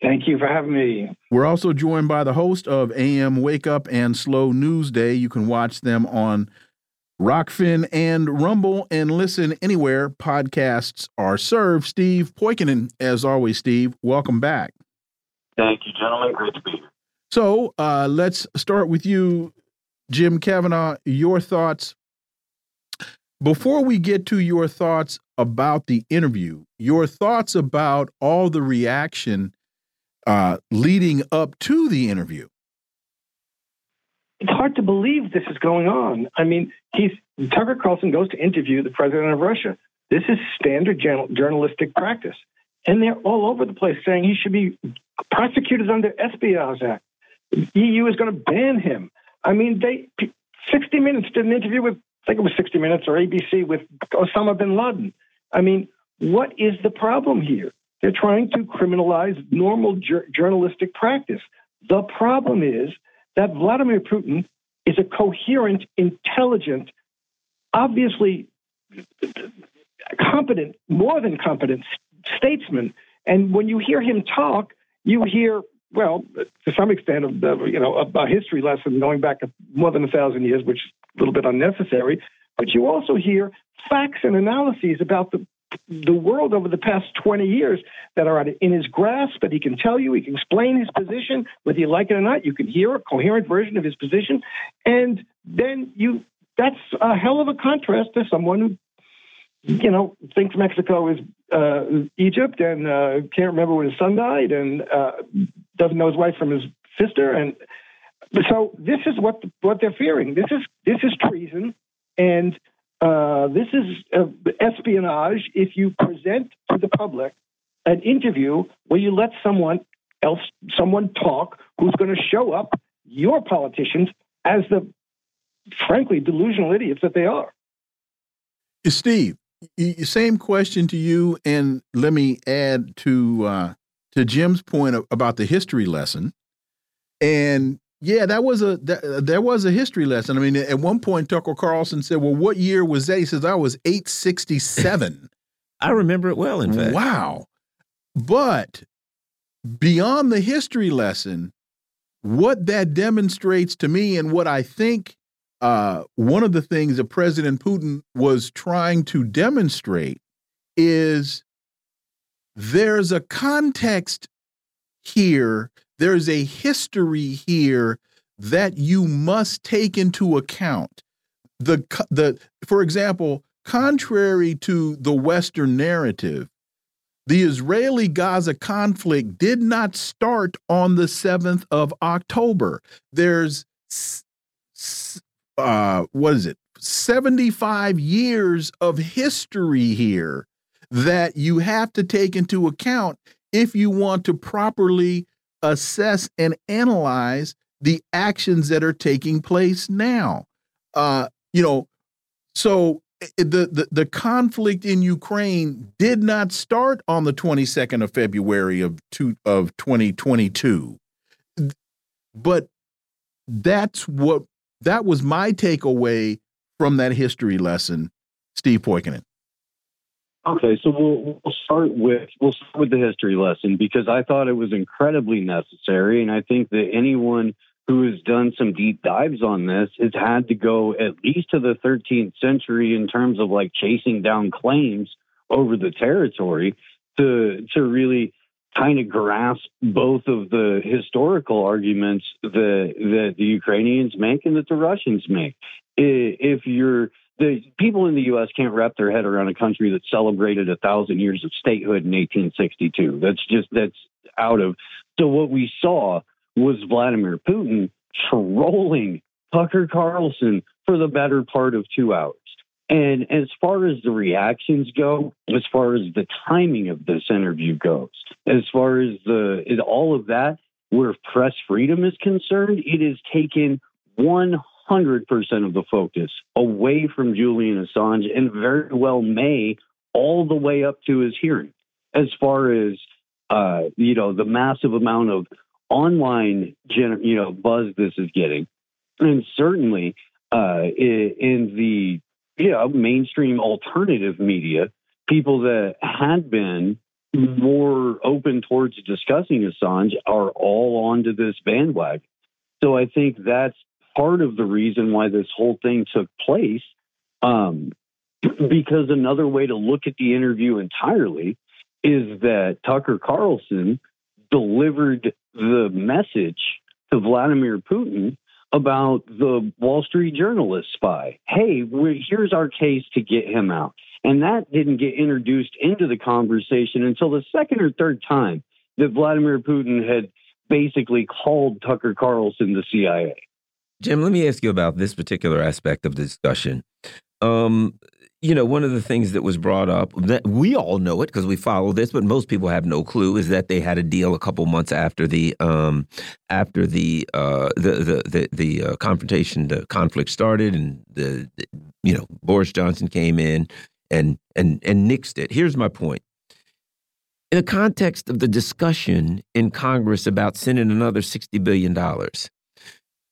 Thank you for having me. We're also joined by the host of AM Wake Up and Slow News Day. You can watch them on Rokfin and Rumble and listen anywhere podcasts are served. Steve Poikonen, as always, Steve, welcome back. Thank you, gentlemen. Great to be here. So uh, let's start with you, Jim Kavanagh. Your thoughts before we get to your thoughts about the interview, your thoughts about all the reaction uh, leading up to the interview. It's hard to believe this is going on. I mean, he's Tucker Carlson goes to interview the president of Russia. This is standard journalistic practice, and they're all over the place saying he should be prosecuted under Espionage Act. The EU is going to ban him. I mean, they 60 Minutes did an interview with I think it was 60 Minutes or ABC with Osama bin Laden. I mean, what is the problem here? They're trying to criminalize normal journalistic practice. The problem is that Vladimir Putin is a coherent, intelligent, obviously competent, more than competent statesman. And when you hear him talk, you hear, well, to some extent, of the, you know, a, a uh, history lesson going back more than a thousand years, which is a little bit unnecessary. But you also hear facts and analyses about the the world over the past 20 years that are in his grasp that he can tell you, he can explain his position, whether you like it or not. You can hear a coherent version of his position. And then you, that's a hell of a contrast to someone who, you know, thinks Mexico is uh, Egypt and uh, can't remember when his son died and uh, doesn't know his wife from his sister. And so this is what, what they're fearing. This is, this is treason. And uh, this is uh, espionage if you present to the public an interview where you let someone else, someone talk who's going to show up your politicians as the frankly delusional idiots that they are. Steve, same question to you, and let me add to uh, to Jim's point about the history lesson. And yeah, that was a that, there was a history lesson. I mean, at one point, Tucker Carlson said, "Well, what year was that?" He says, "I was eight sixty seven. <laughs> I remember it well. In fact, wow. But beyond the history lesson, what that demonstrates to me, and what I think uh, one of the things that President Putin was trying to demonstrate is there's a context here, there's a history here that you must take into account. The the for example, contrary to the Western narrative, the Israeli Gaza conflict did not start on the 7th of October. There's uh, what is it? 75 years of history here that you have to take into account if you want to properly assess and analyze the actions that are taking place now. Uh, you know, so the, the the conflict in Ukraine did not start on the 22nd of February of two of 2022. But that's what that was my takeaway from that history lesson, Steve Poikonen. Okay, so we'll, we'll start with we'll start with the history lesson because I thought it was incredibly necessary, and I think that anyone who has done some deep dives on this has had to go at least to the 13th century in terms of like chasing down claims over the territory to to really kind of grasp both of the historical arguments that that the Ukrainians make and that the Russians make. If you're the people in the U.S. can't wrap their head around a country that celebrated a thousand years of statehood in 1862. That's just that's out of. So what we saw was Vladimir Putin trolling Tucker Carlson for the better part of two hours. And as far as the reactions go, as far as the timing of this interview goes, as far as the all of that, where press freedom is concerned, it has taken 100% of the focus away from Julian Assange and very well may all the way up to his hearing. As far as uh, you know, the massive amount of online, you know, buzz this is getting, and certainly uh, in the you know, mainstream alternative media, people that had been more open towards discussing Assange are all onto this bandwagon. So I think that's part of the reason why this whole thing took place. Um, <clears throat> because another way to look at the interview entirely is that Tucker Carlson delivered the message to Vladimir Putin about the Wall Street journalist spy. Hey, here's our case to get him out. And that didn't get introduced into the conversation until the second or third time that Vladimir Putin had basically called Tucker Carlson the CIA. Jim, let me ask you about this particular aspect of the discussion. Um, you know, one of the things that was brought up that we all know it because we follow this, but most people have no clue is that they had a deal a couple months after the um, after the uh, the the the, the uh, confrontation, the conflict started, and the, the you know Boris Johnson came in and and and nixed it. Here's my point. In the context of the discussion in Congress about sending another $60 billion,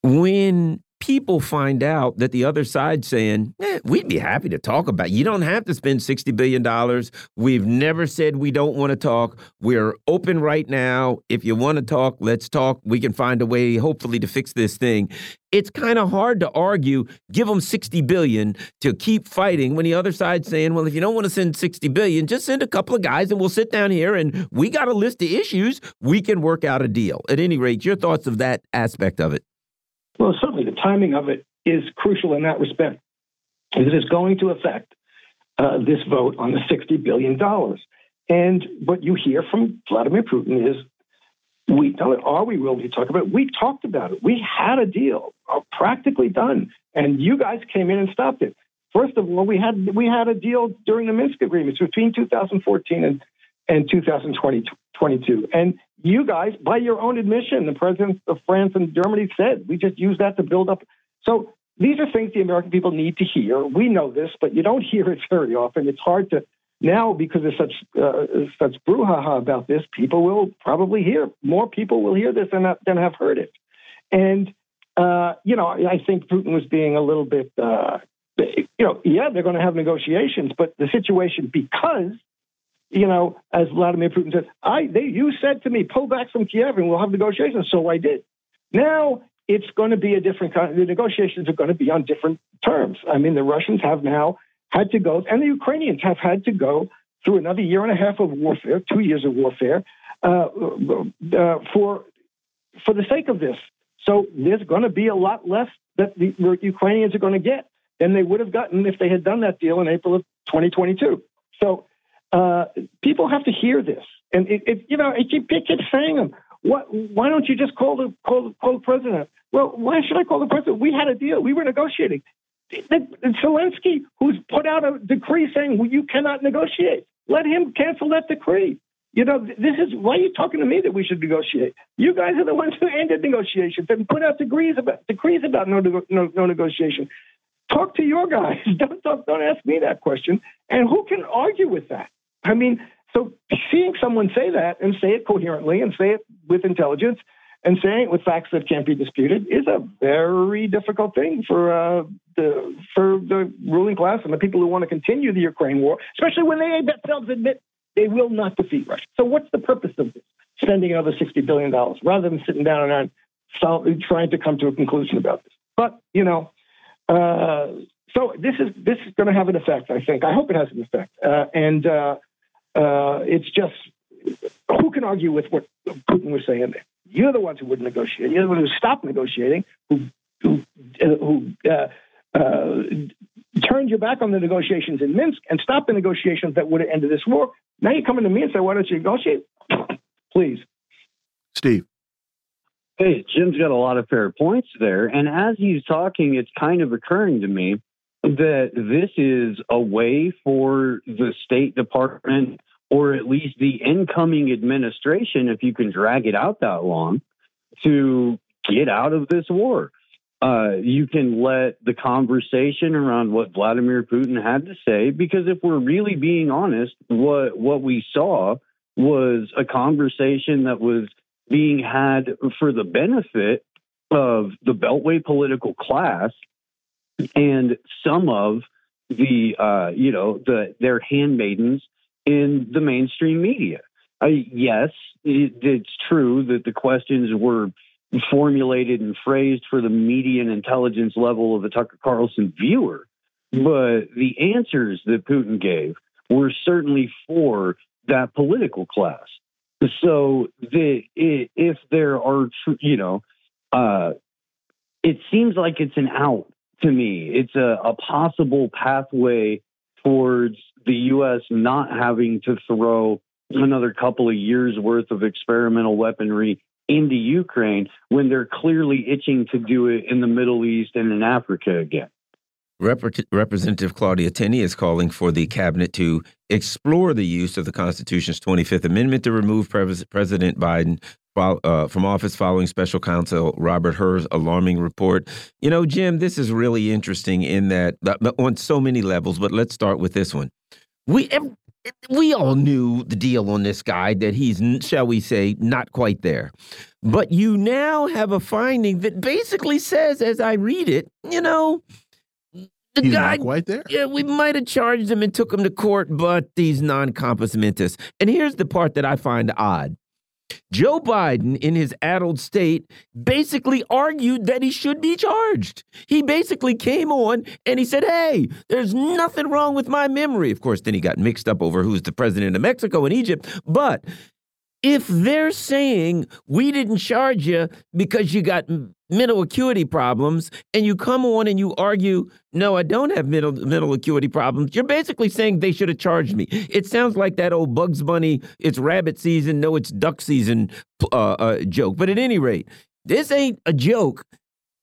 when people find out that the other side saying, eh, we'd be happy to talk about. It. You don't have to spend $60 billion. We've never said we don't want to talk. We're open right now. If you want to talk, let's talk. We can find a way, hopefully, to fix this thing. It's kind of hard to argue, give them 60 billion to keep fighting when the other side's saying, well, if you don't want to send 60 billion, just send a couple of guys and we'll sit down here and we got a list of issues. We can work out a deal. At any rate, your thoughts of that aspect of it. Well, certainly the timing of it is crucial in that respect. It is going to affect uh, this vote on the $60 billion. And what you hear from Vladimir Putin is, we are we willing to talk about it? We talked about it. We had a deal uh, practically done, and you guys came in and stopped it. First of all, we had we had a deal during the Minsk agreements between 2014 and and 2022. And you guys, by your own admission, the presidents of France and Germany said we just use that to build up. So these are things the American people need to hear. We know this, but you don't <laughs> hear it very often. It's hard to now because there's such uh, such brouhaha about this. People will probably hear more people will hear this than than have heard it. And uh, you know, I think Putin was being a little bit. Uh, you know, yeah, they're going to have negotiations, but the situation because you know, as Vladimir Putin said, I they you said to me, pull back from Kiev and we'll have negotiations. So I did. Now it's going to be a different kind. The negotiations are going to be on different terms. I mean, the Russians have now had to go, and the Ukrainians have had to go through another year and a half of warfare, two years of warfare, uh, uh, for for the sake of this. So there's going to be a lot less that the Ukrainians are going to get than they would have gotten if they had done that deal in April of 2022. So uh, people have to hear this, and it, it you know, it, it, it keeps saying them. What? Why don't you just call the call, call the president? Well, why should I call the president? We had a deal. We were negotiating. Zelensky, who's put out a decree saying well, you cannot negotiate, let him cancel that decree. You know, this is why are you talking to me that we should negotiate? You guys are the ones who ended negotiations and put out decrees about decrees about no no, no negotiation. Talk to your guys. <laughs> Don't talk, don't ask me that question. And who can argue with that? I mean, so seeing someone say that and say it coherently and say it with intelligence and saying it with facts that can't be disputed is a very difficult thing for uh, the for the ruling class and the people who want to continue the Ukraine war, especially when they themselves admit they will not defeat Russia. So what's the purpose of this? Spending another sixty billion dollars rather than sitting down and trying to come to a conclusion about this. But you know, uh, so this is this is going to have an effect. I think. I hope it has an effect. Uh, and uh, it's just who can argue with what Putin was saying? You're the ones who wouldn't negotiate. You're the ones who stopped negotiating, who who, uh, who uh, uh, turned your back on the negotiations in Minsk and stopped the negotiations that would have ended this war. Now you're coming to me and say, "Why don't you negotiate?" <clears throat> Please, Steve. Hey, Jim's got a lot of fair points there, and as he's talking, it's kind of occurring to me that this is a way for the State Department or at least the incoming administration, if you can drag it out that long, to get out of this war. Uh, you can let the conversation around what Vladimir Putin had to say, because if we're really being honest, what what we saw was a conversation that was being had for the benefit of the Beltway political class and some of the uh, you know the their handmaidens in the mainstream media. Uh, yes, it, it's true that the questions were formulated and phrased for the median intelligence level of the Tucker Carlson viewer, but the answers that Putin gave were certainly for that political class. So the, if there are, you know, uh, it seems like it's an out to me. It's a, a possible pathway towards the U.S. not having to throw another couple of years worth of experimental weaponry into Ukraine when they're clearly itching to do it in the Middle East and in Africa again. Rep Representative Claudia Tenney is calling for the cabinet to explore the use of the Constitution's 25th Amendment to remove Pres President Biden uh, from office following special counsel Robert Hur's alarming report. You know, Jim, this is really interesting in that on so many levels, but let's start with this one. We we all knew the deal on this guy that he's, shall we say, not quite there. But you now have a finding that basically says, as I read it, you know, the he's guy quite there. Yeah, we might have charged him and took him to court, but these non compos mentis. And here's the part that I find odd. Joe Biden, in his addled state, basically argued that he should be charged. He basically came on and he said, Hey, there's nothing wrong with my memory. Of course, then he got mixed up over who's the president of Mexico and Egypt. But if they're saying we didn't charge you because you got mental acuity problems and you come on and you argue no i don't have mental mental acuity problems you're basically saying they should have charged me it sounds like that old bugs bunny it's rabbit season no it's duck season uh, uh, joke but at any rate this ain't a joke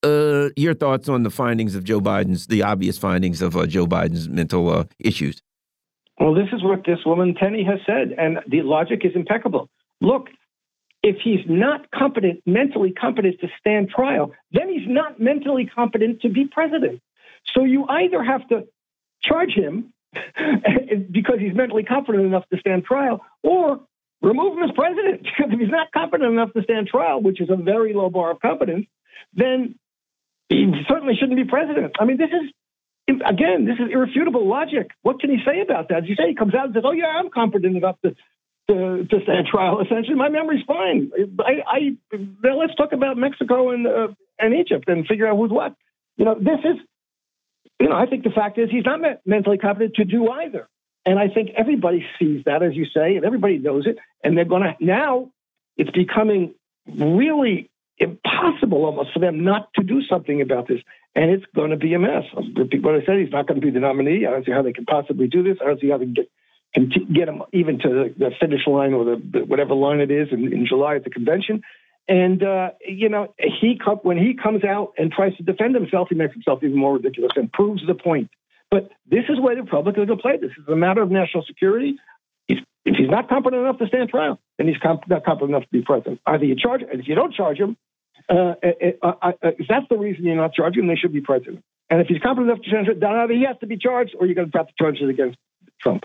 uh, your thoughts on the findings of Joe Biden's, the obvious findings of uh, Joe Biden's mental uh, issues? Well, this is what this woman Tenney has said, and the logic is impeccable. Look, if he's not competent, mentally competent to stand trial, then he's not mentally competent to be president. So you either have to charge him <laughs> because he's mentally competent enough to stand trial, or remove him as president. Because <laughs> if he's not competent enough to stand trial, which is a very low bar of competence, then he certainly shouldn't be president. I mean, this is again, this is irrefutable logic. What can he say about that? As you say, he comes out and says, "Oh yeah, I'm competent enough to to, to stand trial." Essentially, my memory's fine. I, I now let's talk about Mexico and uh, and Egypt and figure out who's what. You know, this is. You know, I think the fact is he's not mentally competent to do either. And I think everybody sees that, as you say, and everybody knows it. And they're going to now. It's becoming really impossible almost for them not to do something about this. And it's going to be a mess. What I said, he's not going to be the nominee. I don't see how they can possibly do this. I don't see how they can get can get him even to the finish line or the, whatever line it is in, in July at the convention. And uh, you know, he when he comes out and tries to defend himself, he makes himself even more ridiculous and proves the point. But this is where the Republicans will play. This is a matter of national security. If he's not competent enough to stand trial, then he's comp- not competent enough to be president. Either you charge, him, and if you don't charge him, uh, uh, uh, if that's the reason you're not charging him, they should be president. And if he's competent enough to stand trial, then either he has to be charged or you're going to have to charge it against Trump.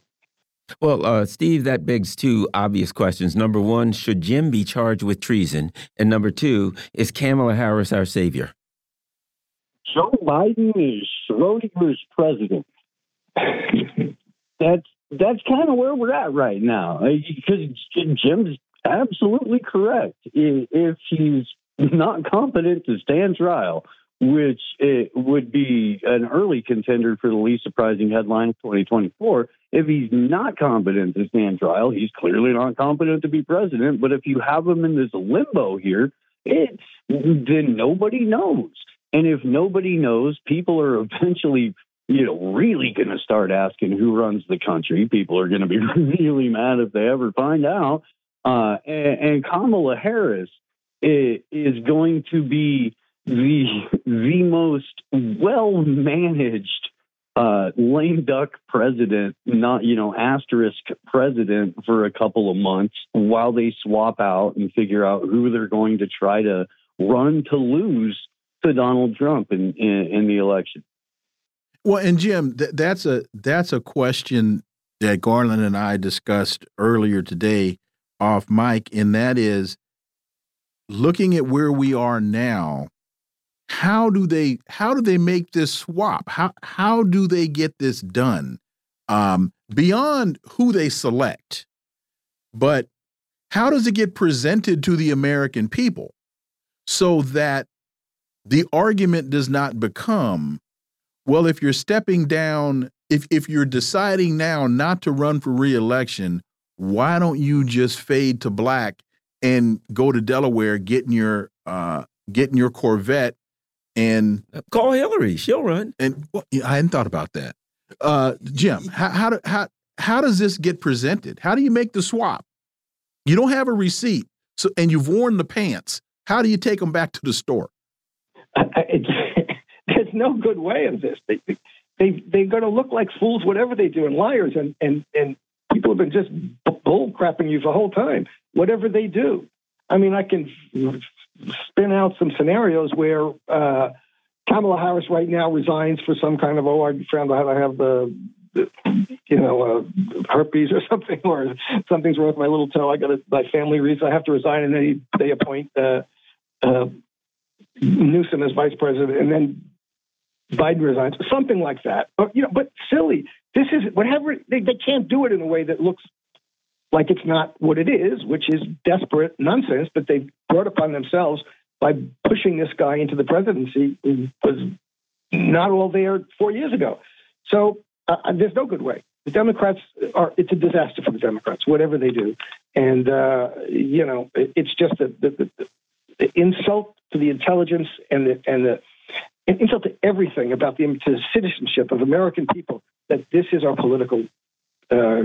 Well, uh, Steve, that begs two obvious questions. Number one, should Jim be charged with treason? And number two, is Kamala Harris our savior? Joe Biden is Schrodinger's president. that's that's kind of where we're at right now. Because Jim's absolutely correct. If he's not competent to stand trial, which it would be an early contender for the least surprising headline of 2024. If he's not competent to stand trial, he's clearly not competent to be president. But if you have him in this limbo here, it's then nobody knows. And if nobody knows, people are eventually, you know, really going to start asking who runs the country. People are going to be <laughs> really mad if they ever find out. Uh, and, and Kamala Harris is going to be the the most well managed uh, lame duck president, not you know asterisk president for a couple of months while they swap out and figure out who they're going to try to run to lose to Donald Trump in in, in the election. Well, and Jim, th that's a that's a question that Garland and I discussed earlier today off mic, and that is looking at where we are now. How do they how do they make this swap? How how do they get this done? Um, beyond who they select, but how does it get presented to the American people so that the argument does not become, well, if you're stepping down, if, if you're deciding now not to run for reelection, why don't you just fade to black and go to Delaware, getting your uh, getting your Corvette, and call Hillary. She'll run. And well, I hadn't thought about that. Uh, Jim, how how do, how how does this get presented? How do you make the swap? You don't have a receipt, so and you've worn the pants. How do you take them back to the store? <laughs> there's no good way of this. They, they they're going to look like fools, whatever they do, and liars, and and and people have been just bull crapping you the whole time. Whatever they do, I mean, I can spin out some scenarios where uh, Kamala Harris right now resigns for some kind of oh, I found out I have the, the you know uh, herpes or <laughs> something, or something's wrong with my little toe. I got a, my family reason I have to resign, and then they appoint. Uh, uh, Newsom as vice president, and then Biden resigns, something like that. But you know, but silly. This is whatever they, they can't do it in a way that looks like it's not what it is, which is desperate nonsense that they brought upon themselves by pushing this guy into the presidency was not all there four years ago. So uh, uh, there's no good way. The Democrats are, it's a disaster for the Democrats, whatever they do. And, uh, you know, it, it's just the, the, the, the insult to the intelligence and the and the insult to everything about the, to the citizenship of American people that this is our political uh,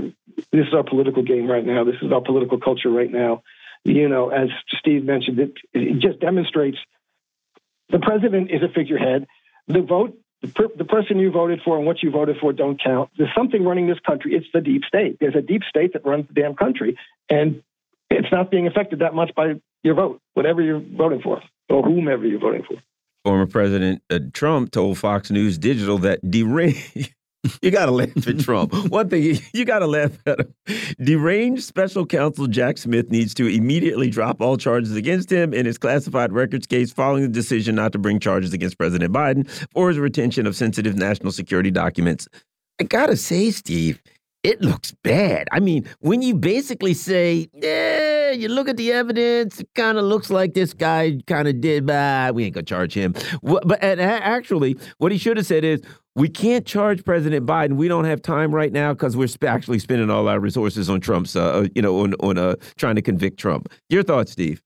this is our political game right now. This is our political culture right now. You know, as Steve mentioned, it, it just demonstrates The president is a figurehead. The vote, the, per, the person you voted for and what you voted for don't count. There's something running this country. It's the deep state. There's a deep state that runs the damn country, and it's not being affected that much by your vote, whatever you're voting for, or whomever you're voting for. Former President uh, Trump told Fox News Digital that deranged. You got to laugh at <laughs> Trump. One thing you got to laugh at him. Deranged special counsel Jack Smith needs to immediately drop all charges against him in his classified records case following the decision not to bring charges against President Biden for his retention of sensitive national security documents. I got to say, Steve, it looks bad. I mean, when you basically say, yeah, you look at the evidence, it kind of looks like this guy kind of did, but we ain't gonna charge him. But actually, what he should have said is, we can't charge President Biden. We don't have time right now because we're actually spending all our resources on Trump's, uh, uh, you know, on on uh, trying to convict Trump. Your thoughts, Steve?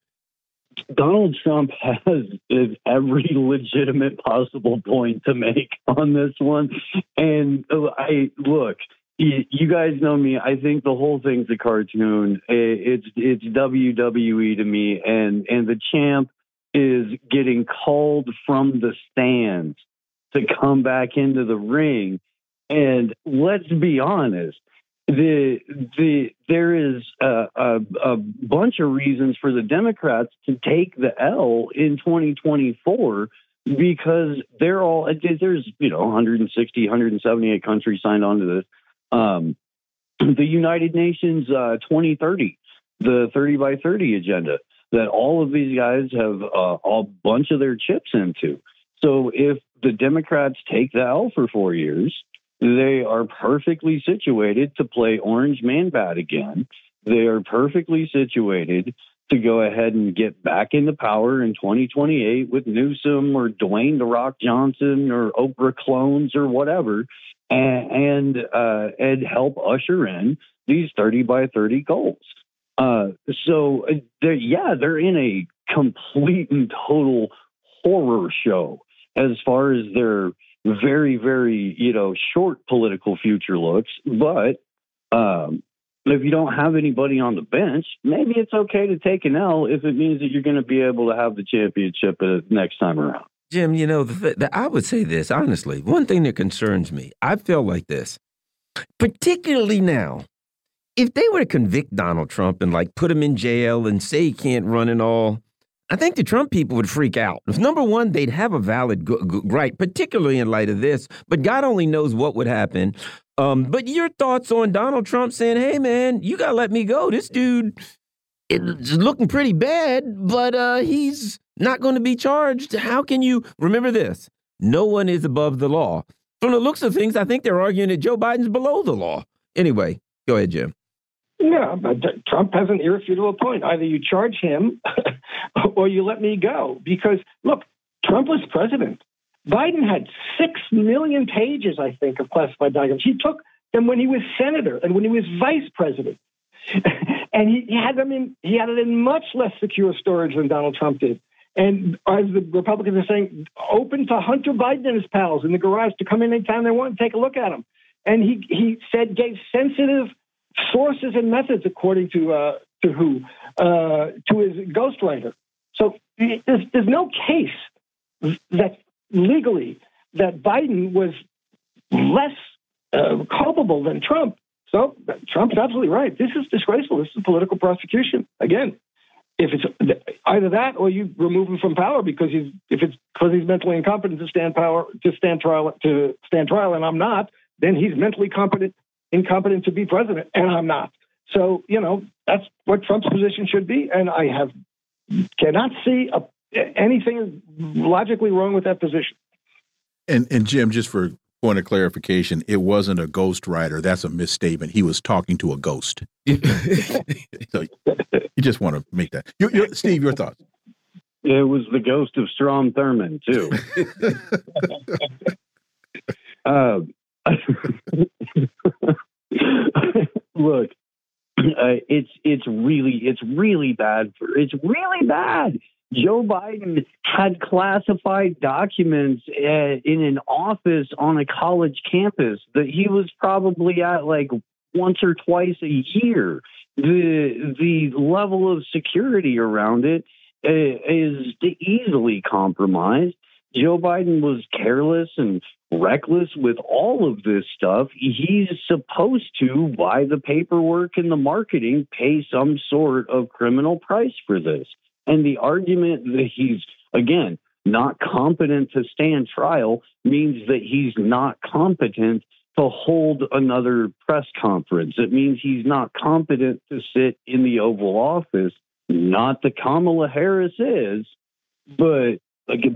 Donald Trump has every legitimate possible point to make on this one, and uh, I look you guys know me. I think the whole thing's a cartoon. It's it's WWE to me, and and the champ is getting called from the stands to come back into the ring. And let's be honest, the the there is a, a, a bunch of reasons for the Democrats to take the L in 2024 because they're all there's you know 160 178 countries signed on to this um, the United Nations uh, 2030, the 30 by 30 agenda that all of these guys have uh, a bunch of their chips into. So if the Democrats take the L for four years, they are perfectly situated to play Orange Man Bat again. They are perfectly situated to go ahead and get back into power in 2028 with Newsom or Dwayne the Rock Johnson or Oprah clones or whatever and and, uh, and help usher in these 30 by 30 goals. Uh, so, uh, they're, yeah, they're in a complete and total horror show as far as their very, very, you know, short political future looks. But um, if you don't have anybody on the bench, maybe it's okay to take an L if it means that you're going to be able to have the championship uh, next time around. Jim, you know, the, the, I would say this honestly. One thing that concerns me, I feel like this, particularly now. If they were to convict Donald Trump and like put him in jail and say he can't run and all, I think the Trump people would freak out. Number one, they'd have a valid right, particularly in light of this, but God only knows what would happen. Um, but your thoughts on Donald Trump saying, hey, man, you got to let me go. This dude is looking pretty bad, but uh, he's not going to be charged. How can you remember this? No one is above the law. From the looks of things, I think they're arguing that Joe Biden's below the law. Anyway, go ahead, Jim. Yeah, but Trump has an irrefutable point. Either you charge him <laughs> or you let me go. Because, look, Trump was president. Biden had six million pages, I think, of classified documents. He took them when he was senator and when he was vice president. <laughs> and he, he had them in he had it in much less secure storage than Donald Trump did. And as the Republicans are saying, open to Hunter Biden and his pals in the garage to come in anytime they want and take a look at them. And he, he said gave sensitive sources and methods, according to uh, to who uh, to his ghostwriter. So there's, there's no case that legally that Biden was less uh, culpable than Trump. So Trump's absolutely right. This is disgraceful. This is political prosecution. Again, if it's either that or you remove him from power because he's if it's because he's mentally incompetent to stand power to stand trial to stand trial and I'm not, then he's mentally competent incompetent to be president and I'm not. So you know that's what Trump's position should be, and I have cannot see a, anything logically wrong with that position. And and Jim, just for point of clarification, it wasn't a ghost writer. That's a misstatement. He was talking to a ghost. <laughs> so you just want to make that. You, you, Steve, your thoughts? It was the ghost of Strom Thurmond too. <laughs> uh, <laughs> look, uh, it's it's really it's really bad for it's really bad Joe Biden had classified documents uh, in an office on a college campus that he was probably at like once or twice a year. The the level of security around it is easily compromised. Joe Biden was careless and reckless with all of this stuff. He's supposed to, by the paperwork and the marketing, pay some sort of criminal price for this. And the argument that he's, again, not competent to stand trial means that he's not competent to hold another press conference. It means he's not competent to sit in the Oval Office. Not that Kamala Harris is, but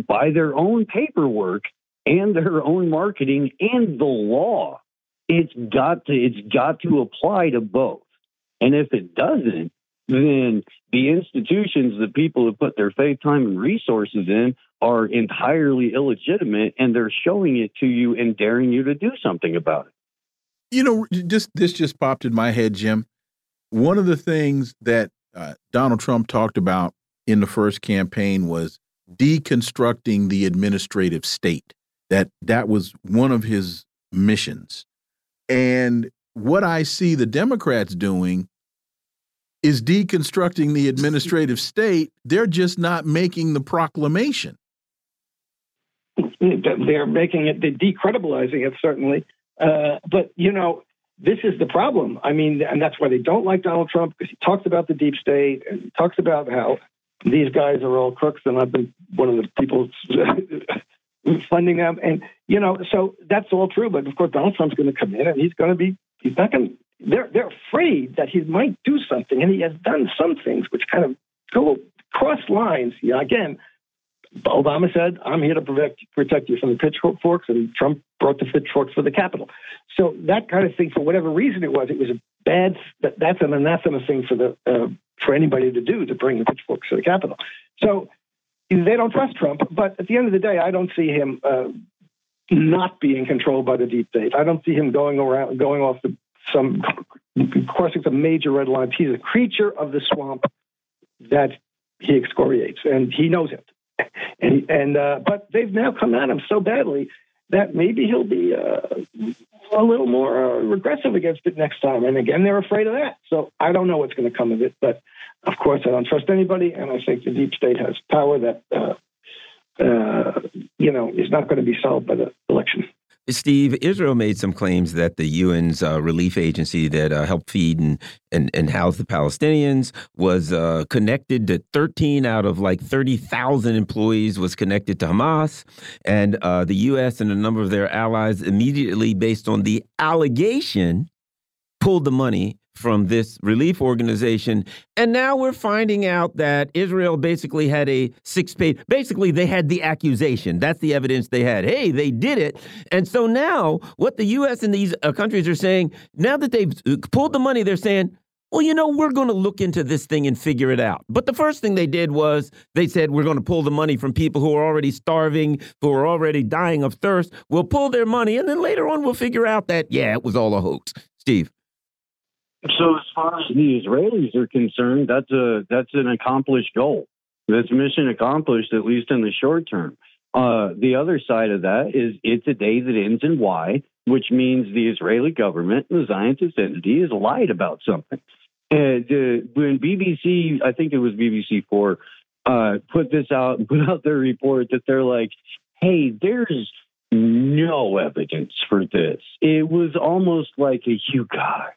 by their own paperwork and their own marketing and the law, it's got to it's got to apply to both. And if it doesn't, then the institutions that people have put their faith, time, and resources in are entirely illegitimate, and they're showing it to you and daring you to do something about it. You know, just this just popped in my head, Jim. One of the things that uh, Donald Trump talked about in the first campaign was deconstructing the administrative state. That that was one of his missions. And what I see the Democrats doing is deconstructing the administrative state. They're just not making the proclamation. They're making it, they're decredibilizing it, certainly. Uh, but, you know, this is the problem. I mean, and that's why they don't like Donald Trump because he talks about the deep state and talks about how these guys are all crooks, and I've been one of the people <laughs> funding them. And you know, so that's all true. But of course, Donald Trump's going to come in, and he's going to be he's not going. They're they're afraid that he might do something, and he has done some things which kind of go cross lines. Yeah, again, Obama said, "I'm here to protect protect you from the pitchforks," and Trump brought the pitchforks for the Capitol. So that kind of thing, for whatever reason it was, it was a that's an anathema thing for the uh, for anybody to do to bring the pitchforks to the Capitol. So they don't trust Trump. But at the end of the day, I don't see him uh, not being controlled by the deep state. I don't see him going around, going off the, some, crossing some major red lines. He's a creature of the swamp that he excoriates, and he knows it. <laughs> And and uh, but they've now come at him so badly that maybe he'll be uh, a little more uh, regressive against it next time. And again, they're afraid of that. So I don't know what's going to come of it. But of course, I don't trust anybody, and I think the deep state has power that uh, uh you know is not going to be solved by the election. Steve, Israel made some claims that the UN's uh, relief agency that uh, helped feed and, and, and house the Palestinians was uh, connected to 13 out of like 30,000 employees was connected to Hamas. And uh, the U.S. and a number of their allies immediately, based on the allegation, pulled the money from this relief organization. And now we're finding out that Israel basically had a six page, basically, they had the accusation. That's the evidence they had. Hey, they did it. And so now what the U.S. and these uh, countries are saying, now that they've uh, pulled the money, they're saying, well, you know, we're going to look into this thing and figure it out. But the first thing they did was they said, we're going to pull the money from people who are already starving, who are already dying of thirst. We'll pull their money. And then later on, we'll figure out that, yeah, it was all a hoax. Steve. So as far as the Israelis are concerned, that's a that's an accomplished goal. That's mission accomplished, at least in the short term. Uh, the other side of that is it's a day that ends in Y, which means the Israeli government, and the Zionist entity, has lied about something. And uh, when BBC, I think it was BBC Four, uh, put this out, <laughs> put out their report that they're like, "Hey, there's no evidence for this." It was almost like a you guys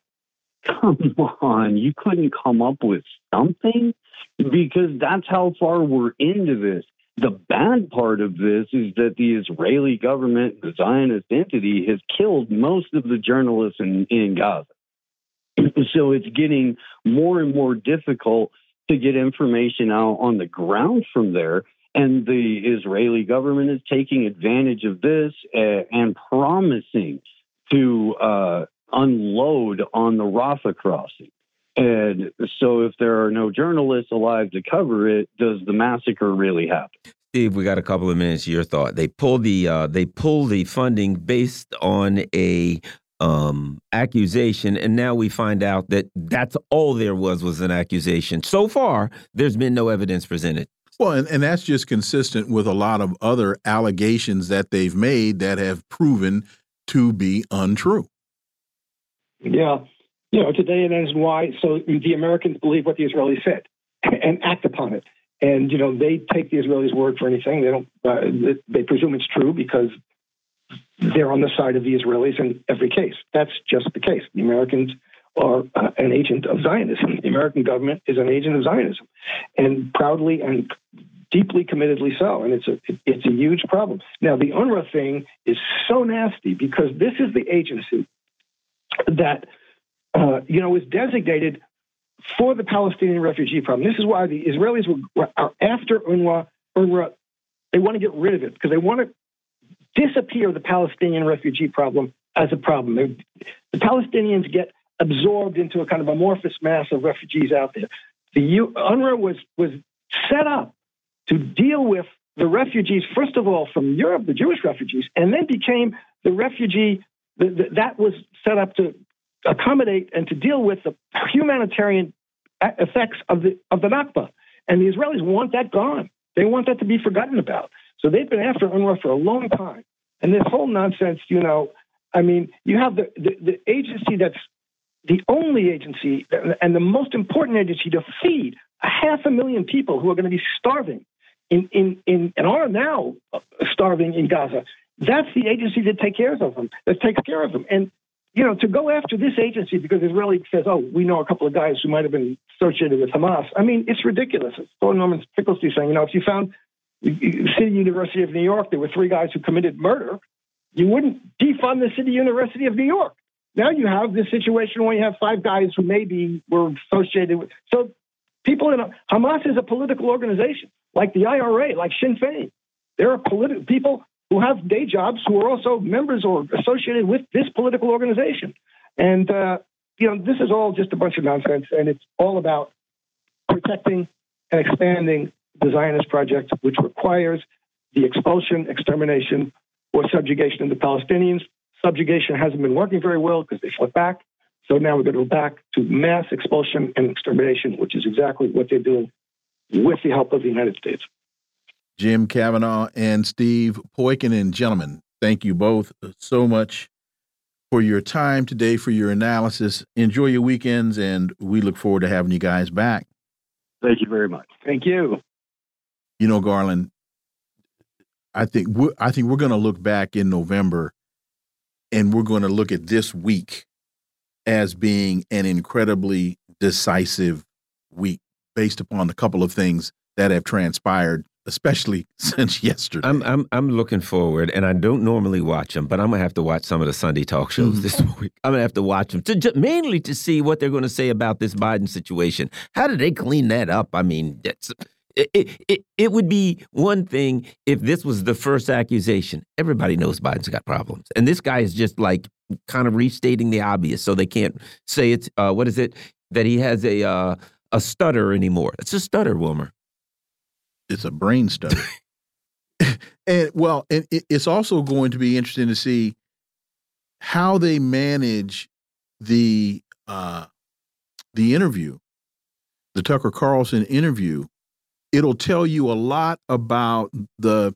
come on, you couldn't come up with something? Because that's how far we're into this. The bad part of this is that the Israeli government, the Zionist entity, has killed most of the journalists in, in Gaza. <clears throat> so it's getting more and more difficult to get information out on the ground from there. And the Israeli government is taking advantage of this uh, and promising to uh, unload on the Rafah crossing. And so, if there are no journalists alive to cover it, does the massacre really happen? Steve, we got a couple of minutes. Your thought? They pulled the uh, they pulled the funding based on a um, accusation, and now we find out that that's all there was was an accusation. So far, there's been no evidence presented. Well, and, and that's just consistent with a lot of other allegations that they've made that have proven to be untrue. Yeah. You know, today it ends why. So the Americans believe what the Israelis said <laughs> and act upon it. and you know they take the Israelis' word for anything. They don't. Uh, they presume it's true because they're on the side of the Israelis in every case. That's just the case. The Americans are uh, an agent of Zionism. The American government is an agent of Zionism, and proudly and deeply committedly so. And it's a it's a huge problem. Now the UNRWA thing is so nasty because this is the agency that uh, you know is designated for the Palestinian refugee problem. This is why the Israelis were, are after UNRWA. UNRWA they want to get rid of it because they want to disappear the Palestinian refugee problem as a problem. The Palestinians get absorbed into a kind of amorphous mass of refugees out there. The U, UNRWA was was set up to deal with the refugees, first of all from Europe, the Jewish refugees, and then became the refugee that was set up to accommodate and to deal with the humanitarian effects of the of the Nakba. And the Israelis want that gone. They want that to be forgotten about. So they've been after UNRWA for a long time. And this whole nonsense, you know, I mean, you have the, the, the agency that's the only agency and the most important agency to feed a half a million people who are going to be starving in, in, in and are now starving in Gaza. That's the agency that takes care of them, that takes care of them. And you know, to go after this agency because Israeli says, "Oh, we know a couple of guys who might have been associated with Hamas." I mean, it's ridiculous. It's Norman Finkelstein saying, you know, if you found City University of New York, there were three guys who committed murder, you wouldn't defund the City University of New York. Now you have this situation where you have five guys who maybe were associated with. So people in Hamas is a political organization, like the IRA, like Sinn Féin. There are political people who have day jobs who are also members or associated with this political organization. And, uh, you know, this is all just a bunch of nonsense, and it's all about protecting and expanding the Zionist project, which requires the expulsion, extermination, or subjugation of the Palestinians. Subjugation hasn't been working very well because they flip back. So now we're going to go back to mass expulsion and extermination, which is exactly what they're doing with the help of the United States. Jim Kavanagh and Steve Poikonen. Gentlemen, thank you both uh, so much for your time today, for your analysis. Enjoy your weekends, and we look forward to having you guys back. Thank you very much. Thank you. You know, Garland, I think we're, I think we're going to look back in November, and we're going to look at this week as being an incredibly decisive week based upon a couple of things that have transpired especially <laughs> since yesterday. I'm I'm I'm looking forward, and I don't normally watch them, but I'm gonna have to watch some of the Sunday talk shows mm this <laughs> week. I'm gonna have to watch them to mainly to see what they're going to say about this Biden situation. How did they clean that up? I mean, that's. It, it, it would be one thing if this was the first accusation. Everybody knows Biden's got problems. And this guy is just like kind of restating the obvious so they can't say it's, uh, what is it, that he has a, uh, a stutter anymore. It's a stutter, Wilmer it's a brain study. <laughs> and well, and it's also going to be interesting to see how they manage the uh, the interview, the Tucker Carlson interview. It'll tell you a lot about the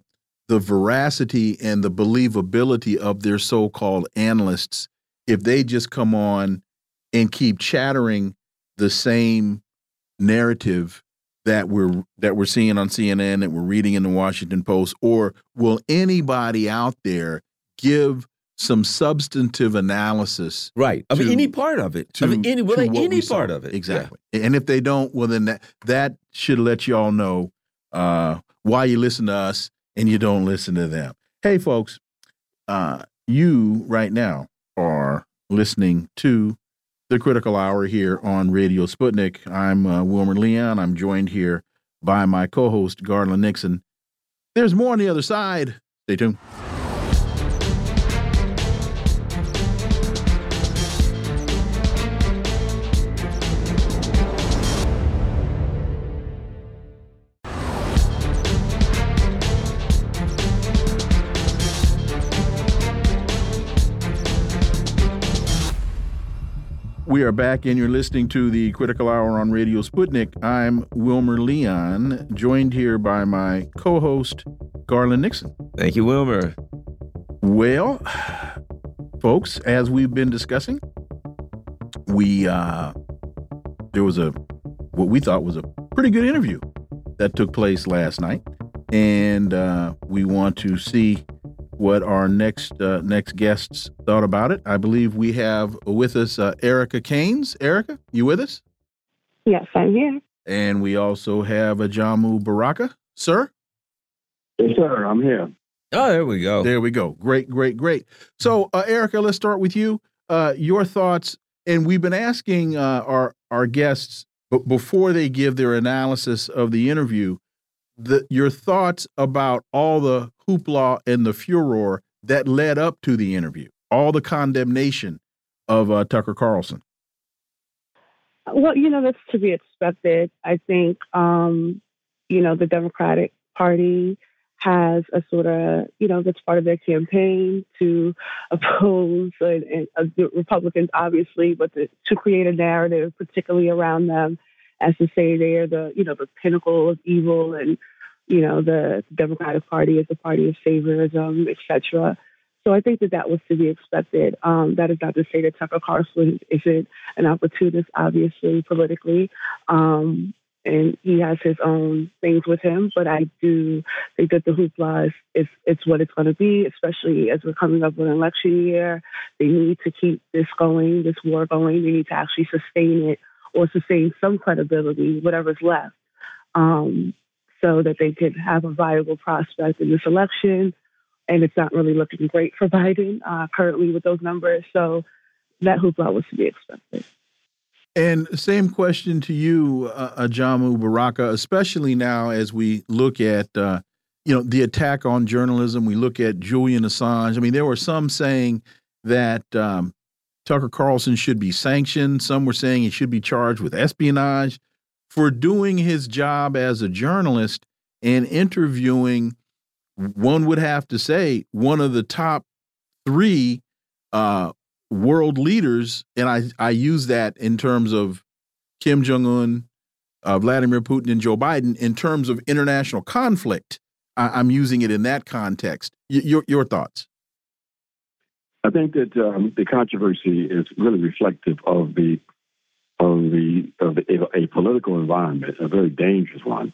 the veracity and the believability of their so-called analysts if they just come on and keep chattering the same narrative that we're that we're seeing on CNN that we're reading in the Washington Post or will anybody out there give some substantive analysis right. Of to, any part of it to, of any, well, any part of it exactly. Yeah. and if they don't well then that that should let you all know uh, why you listen to us and you don't listen to them. Hey folks uh, you right now are listening to the critical hour here on Radio Sputnik. I'm uh, Wilmer Leon. I'm joined here by my co host, Garland Nixon. There's more on the other side. Stay tuned. We are back, and you're listening to the Critical Hour on Radio Sputnik. I'm Wilmer Leon, joined here by my co host, Garland Nixon. Thank you, Wilmer. Well, folks, as we've been discussing, we, uh, there was a, what we thought was a pretty good interview that took place last night, and uh, we want to see what our next uh, next guests thought about it. I believe we have with us uh, Erica Caines. Erica, you with us? Yes, I'm here. And we also have Ajamu Baraka, sir. Yes, sir. I'm here. Oh, there we go. There we go. Great, great, great. So, uh, Erica, let's start with you. Uh, your thoughts, and we've been asking uh, our our guests before they give their analysis of the interview, the, your thoughts about all the hoopla and the furor that led up to the interview, all the condemnation of uh, Tucker Carlson. Well, you know, that's to be expected. I think, um, you know, the Democratic Party has a sort of, you know, that's part of their campaign to <laughs> oppose uh, the Republicans, obviously, but to, to create a narrative, particularly around them, as to say they're the, you know, the pinnacle of evil and, you know, the Democratic Party is a party of favorism, etc. So I think that that was to be expected. Um, that is not to say that Tucker Carlson isn't an opportunist, obviously, politically. Um, and he has his own things with him. But I do think that the hoopla is, is it's what it's going to be, especially as we're coming up with an election year. They need to keep this going, this war going. They need to actually sustain it or sustain some credibility, whatever's left, um, so that they could have a viable prospect in this election. And it's not really looking great for <laughs> Biden uh, currently with those numbers. So that hoopla was to be expected. And same question to you, uh, Ajamu Baraka, especially now as we look at uh, you know the attack on journalism. We look at Julian Assange. I mean, there were some saying that um, Tucker Carlson should be sanctioned. Some were saying he should be charged with espionage for doing his job as a journalist and interviewing. One would have to say one of the top three uh, world leaders, and I I use that in terms of Kim Jong Un, uh, Vladimir Putin, and Joe Biden in terms of international conflict. I, am using it in that context. Y your your thoughts? I think that um, the controversy is really reflective of the of the of the, a, political environment, a very dangerous one.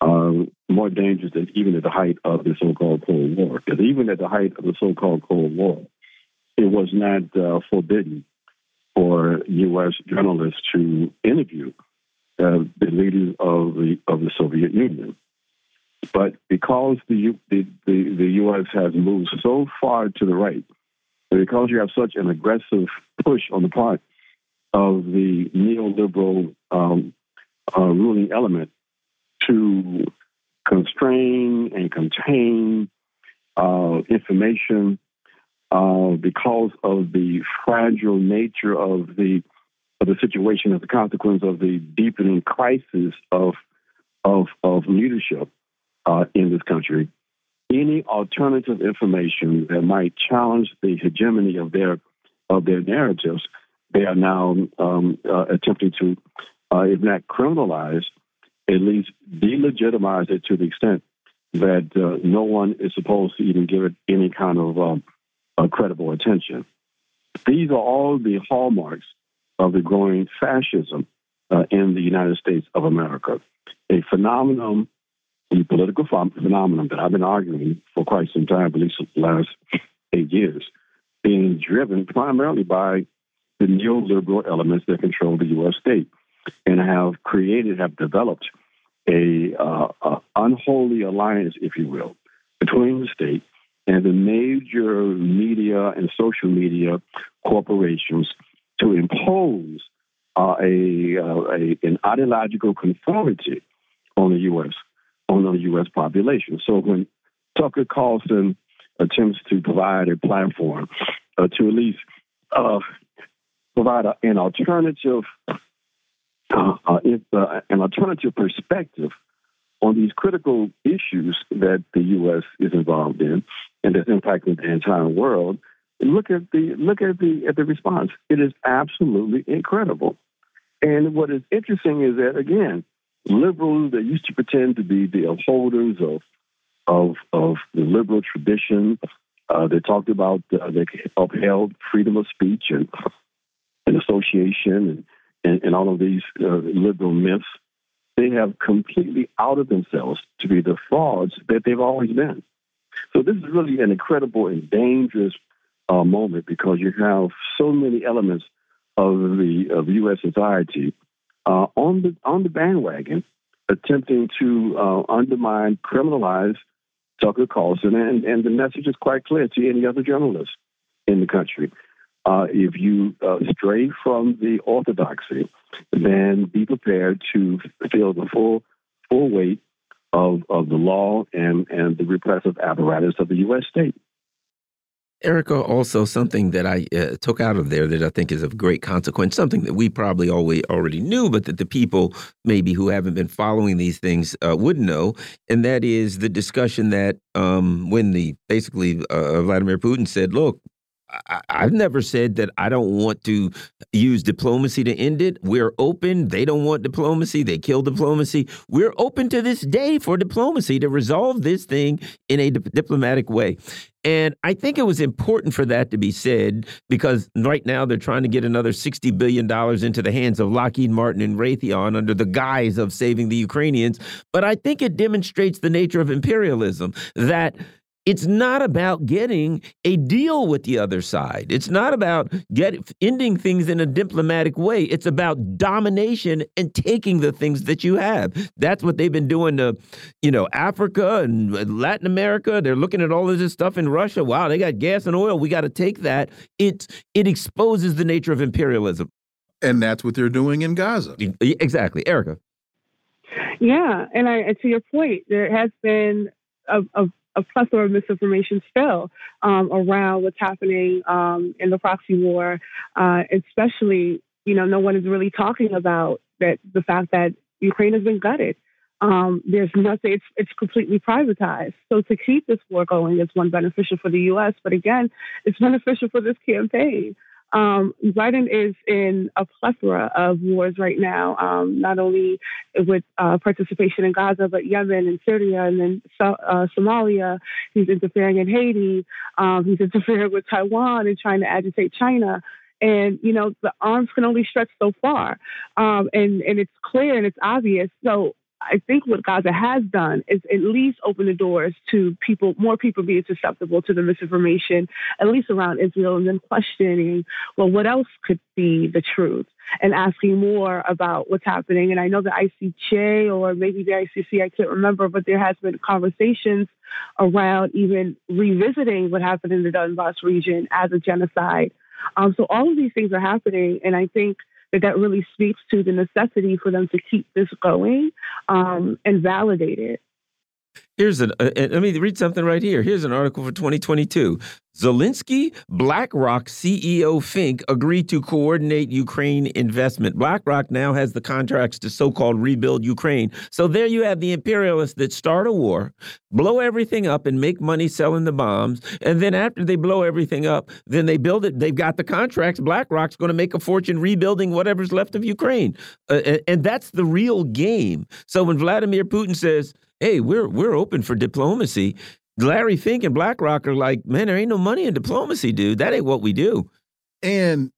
Uh, more dangerous than even at the height of the so-called Cold War. Because even at the height of the so-called Cold War, it was not uh, forbidden for U.S. journalists to interview uh, the leaders of the of the Soviet Union. But because the, the, the, the U.S. has moved so far to the right, because you have such an aggressive push on the part of the neoliberal um, uh, ruling element to constrain and contain uh, information uh, because of the fragile nature of the of the situation as a consequence of the deepening crisis of of of leadership uh, in this country. Any alternative information that might challenge the hegemony of their of their narratives, they are now um, uh, attempting to, uh, if not criminalize, at least delegitimize it to the extent that uh, no one is supposed to even give it any kind of um, uh, credible attention. These are all the hallmarks of the growing fascism uh, in the United States of America, a phenomenon, a political phenomenon that I've been arguing for quite some time, at least the last eight years, being driven primarily by the neoliberal elements that control the U.S. state and have created, have developed a, uh, a unholy alliance, if you will, between the state and the major media and social media corporations to impose uh, a, uh, a, an ideological conformity on the U.S. on the U.S. population. So when Tucker Carlson attempts to provide a platform uh, to at least uh, provide a, an alternative uh, uh, an alternative perspective on these critical issues that the U.S. is involved in and that's impacting the entire world, look at the look at the at the response. It is absolutely incredible. And what is interesting is that again, liberals that used to pretend to be the upholders of of of the liberal tradition, uh, they talked about uh, they upheld freedom of speech and and association and and, and all of these uh, liberal myths they have completely outed themselves to be the frauds that they've always been. So this is really an incredible and dangerous uh, moment because you have so many elements of the of U.S. society uh, on the on the bandwagon, attempting to uh, undermine, criminalize Tucker Carlson, and, and the message is quite clear to any other journalist in the country. Uh, if you uh, stray from the orthodoxy, then be prepared to feel the full full weight of, of the law and, and the repressive apparatus of the U.S. state. Erica, also something that I uh, took out of there that I think is of great consequence, something that we probably always already knew, but that the people maybe who haven't been following these things uh, would know, and that is the discussion that um, when the basically uh, Vladimir Putin said, "Look, I, have never said that I don't want to use diplomacy to end it. We're open. They don't want diplomacy. They kill diplomacy. We're open to this day for diplomacy to resolve this thing in a dip diplomatic way. And I think it was important for that to be said because right now they're trying to get another $60 billion into the hands of Lockheed Martin and Raytheon under the guise of saving the Ukrainians. But I think it demonstrates the nature of imperialism that it's not about getting a deal with the other side. It's not about get, ending things in a diplomatic way. It's about domination and taking the things that you have. That's what they've been doing to, you know, Africa and Latin America. They're looking at all of this stuff in Russia. Wow, they got gas and oil. We got to take that. It it exposes the nature of imperialism. And that's what they're doing in Gaza. Exactly, Erica. Yeah, and I to your point, there has been a, a a plethora of misinformation still um, around what's happening um, in the proxy war, uh, especially, you know, no one is really talking about that the fact that Ukraine has been gutted. Um, there's nothing, it's, it's completely privatized. So to keep this war going is one beneficial for the U.S., but again, it's beneficial for this campaign. Um, Biden is in a plethora of wars right now, um, not only with uh, participation in Gaza, but Yemen and Syria and then uh, Somalia. He's interfering in Haiti. Um, he's <laughs> interfering with Taiwan and trying to agitate China. And, you know, the arms can only stretch so far. Um, and, and it's clear and it's obvious. So I think what Gaza has done is at least open the doors to people, more people being susceptible to the misinformation, at least around Israel, and then questioning, well, what else could be the truth? And asking more about what's happening. And I know the ICJ or maybe the ICC, I can't remember, but there has been conversations around even revisiting what happened in the Donbass region as a genocide. Um, so all of these things are happening, and I think that that really speaks to the necessity for them to keep this going um, and validate it. Here's an, uh, let me read something right here. Here's an article for 2022. Zelensky, BlackRock CEO Fink agreed to coordinate Ukraine investment. BlackRock now has the contracts to so called rebuild Ukraine. So there you have the imperialists that start a war, blow everything up, and make money selling the bombs. And then after they blow everything up, then they build it. They've got the contracts. BlackRock's going to make a fortune rebuilding whatever's left of Ukraine. Uh, and, and that's the real game. So when Vladimir Putin says, hey, we're we're open for diplomacy. Larry Fink and BlackRock are like, man, there ain't no money in diplomacy, dude. That ain't what we do. And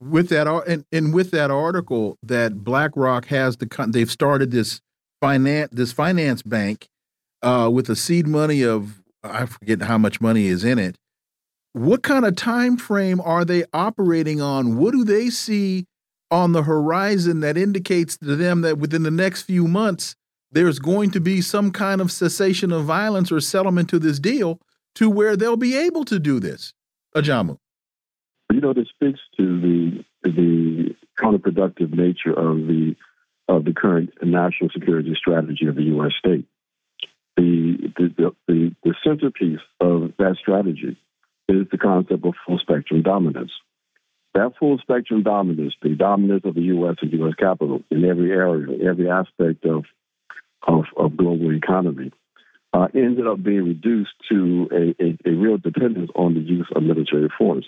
with that, and, and with that article, that BlackRock has the they've started this finance this finance bank uh, with a seed money of I forget how much money is in it. What kind of time frame are they operating on? What do they see on the horizon that indicates to them that within the next few months there's going to be some kind of cessation of violence or settlement to this deal to where they'll be able to do this. Ajamu. You know, this speaks to the the counterproductive nature of the of the current national security strategy of the U.S. state. The the, the, the centerpiece of that strategy is the concept of full spectrum dominance. That full spectrum dominance, the dominance of the U.S. and U.S. capital in every area, every aspect of of, of global economy, uh, ended up being reduced to a, a, a, real dependence on the use of military force.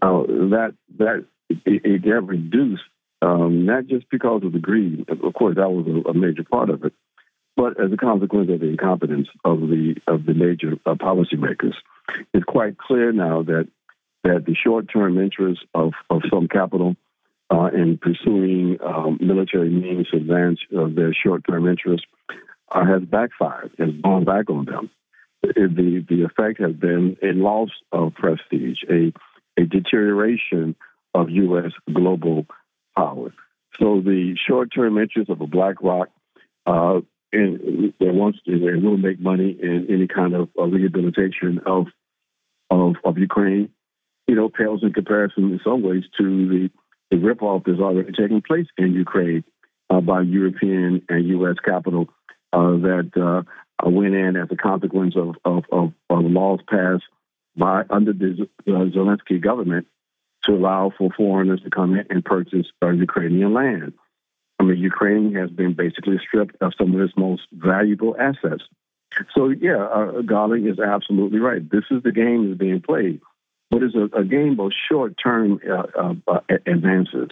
Now, that that it, it got reduced um, not just because of the greed. Of course, that was a, a, major part of it, but as a consequence of the incompetence of the of the major uh, policymakers. It's quite clear now that that the short term interests of, of some capital uh, in pursuing um, military means to advance uh, their short-term interests uh, has backfired, has gone back on them. The, the effect has been a loss of prestige, a, a deterioration of U.S. global power. So the short-term interests of a BlackRock, uh, and they wants to, they will make money in any kind of uh, rehabilitation of, of of Ukraine. You know, pales in comparison in some ways to the the ripoff is already taking place in Ukraine uh, by European and U.S. capital uh, that uh, went in as a consequence of, of, of, of laws passed by under the Zelensky government to allow for foreigners to come in and purchase uh, Ukrainian land. I mean, Ukraine has been basically stripped of some of its most valuable assets. So, yeah, uh, is absolutely right. This is the game that's being played, but it's a, a game of short term uh, uh, advances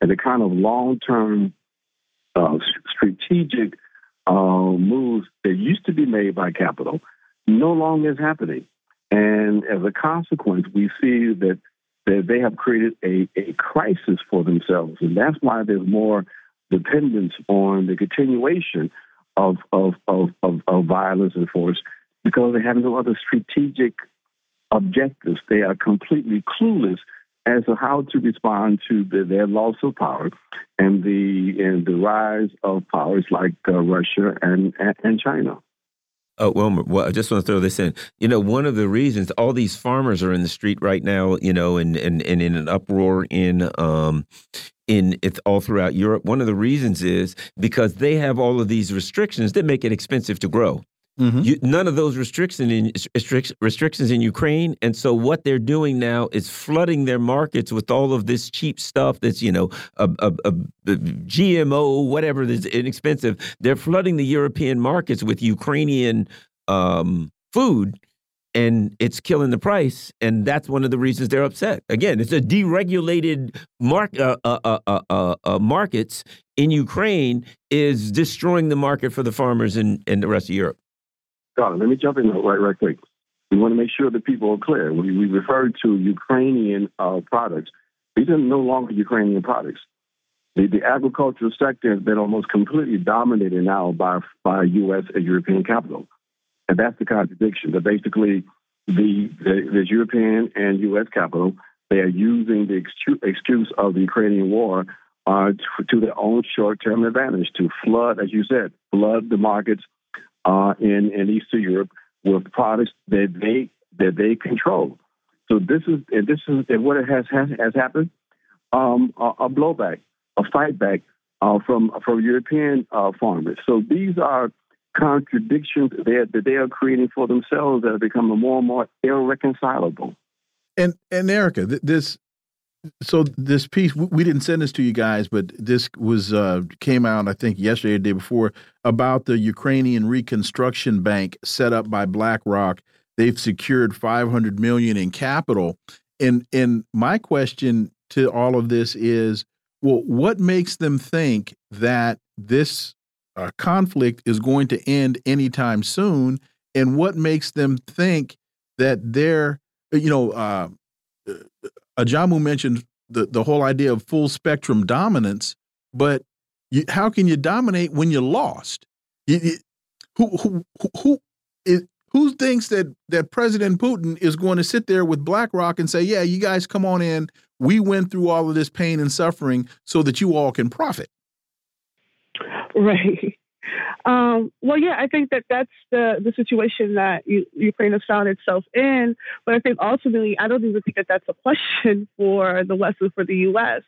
and the kind of long term uh, strategic uh, moves that used to be made by capital no longer is happening. And as a consequence, we see that, that they have created a, a crisis for themselves. And that's why there's more dependence on the continuation of, of, of, of, of violence and force because they have no other strategic objectives. They are completely clueless as to how to respond to the, their loss of power and the and the rise of powers like uh, Russia and, and, China. Oh, Wilmer, well, I just want to throw this in. You know, one of the reasons all these farmers are in the street right now, you know, and and, and in an uproar in um in it's all throughout Europe. One of the reasons is because they have all of these restrictions that make it expensive to grow. Mm -hmm. you, none of those restrictions in, restrictions in Ukraine, and so what they're doing now is flooding their markets with all of this cheap stuff that's you know a, a, a, a GMO, whatever that's inexpensive. They're flooding the European markets with Ukrainian um, food, and it's killing the price, and that's one of the reasons they're upset. Again, it's a deregulated mark uh, uh, uh, markets in Ukraine is destroying the market for the farmers in, in the rest of Europe. Let me jump in right, right quick. We want to make sure that people are clear. We, we refer to Ukrainian uh, products. These are no longer Ukrainian products. The, the, agricultural sector has been almost completely dominated now by, by U.S. and European capital. And that's the contradiction. That basically the, the, the European and U.S. capital, they are using the excuse of the Ukrainian war uh, to, to, their own short-term advantage to flood, as you said, flood the markets uh, in in Eastern Europe with products that they that they control. So this is and this is and what has has, has happened um, a, a, blowback, a fightback uh, from from European uh, farmers. So these are contradictions that, that they are creating for themselves that are becoming more and more irreconcilable. And and Erica, this so this piece we didn't send this to you guys, but this was uh, came out I think yesterday or the day before about the Ukrainian Reconstruction Bank set up by BlackRock. They've secured 500 million in capital, and and my question to all of this is, well, what makes them think that this uh, conflict is going to end anytime soon, and what makes them think that they're you know uh, Ajamu mentioned the, the whole idea of full spectrum dominance, but you, how can you dominate when you're lost? You, you, who who who is, who thinks that that President Putin is going to sit there with BlackRock and say, "Yeah, you guys come on in. We went through all of this pain and suffering so that you all can profit." Right. Um, well, yeah, I think that that's the, the situation that you, Ukraine has found itself in. But I think ultimately, I don't even think that that's a question <laughs> for the West or for the U.S.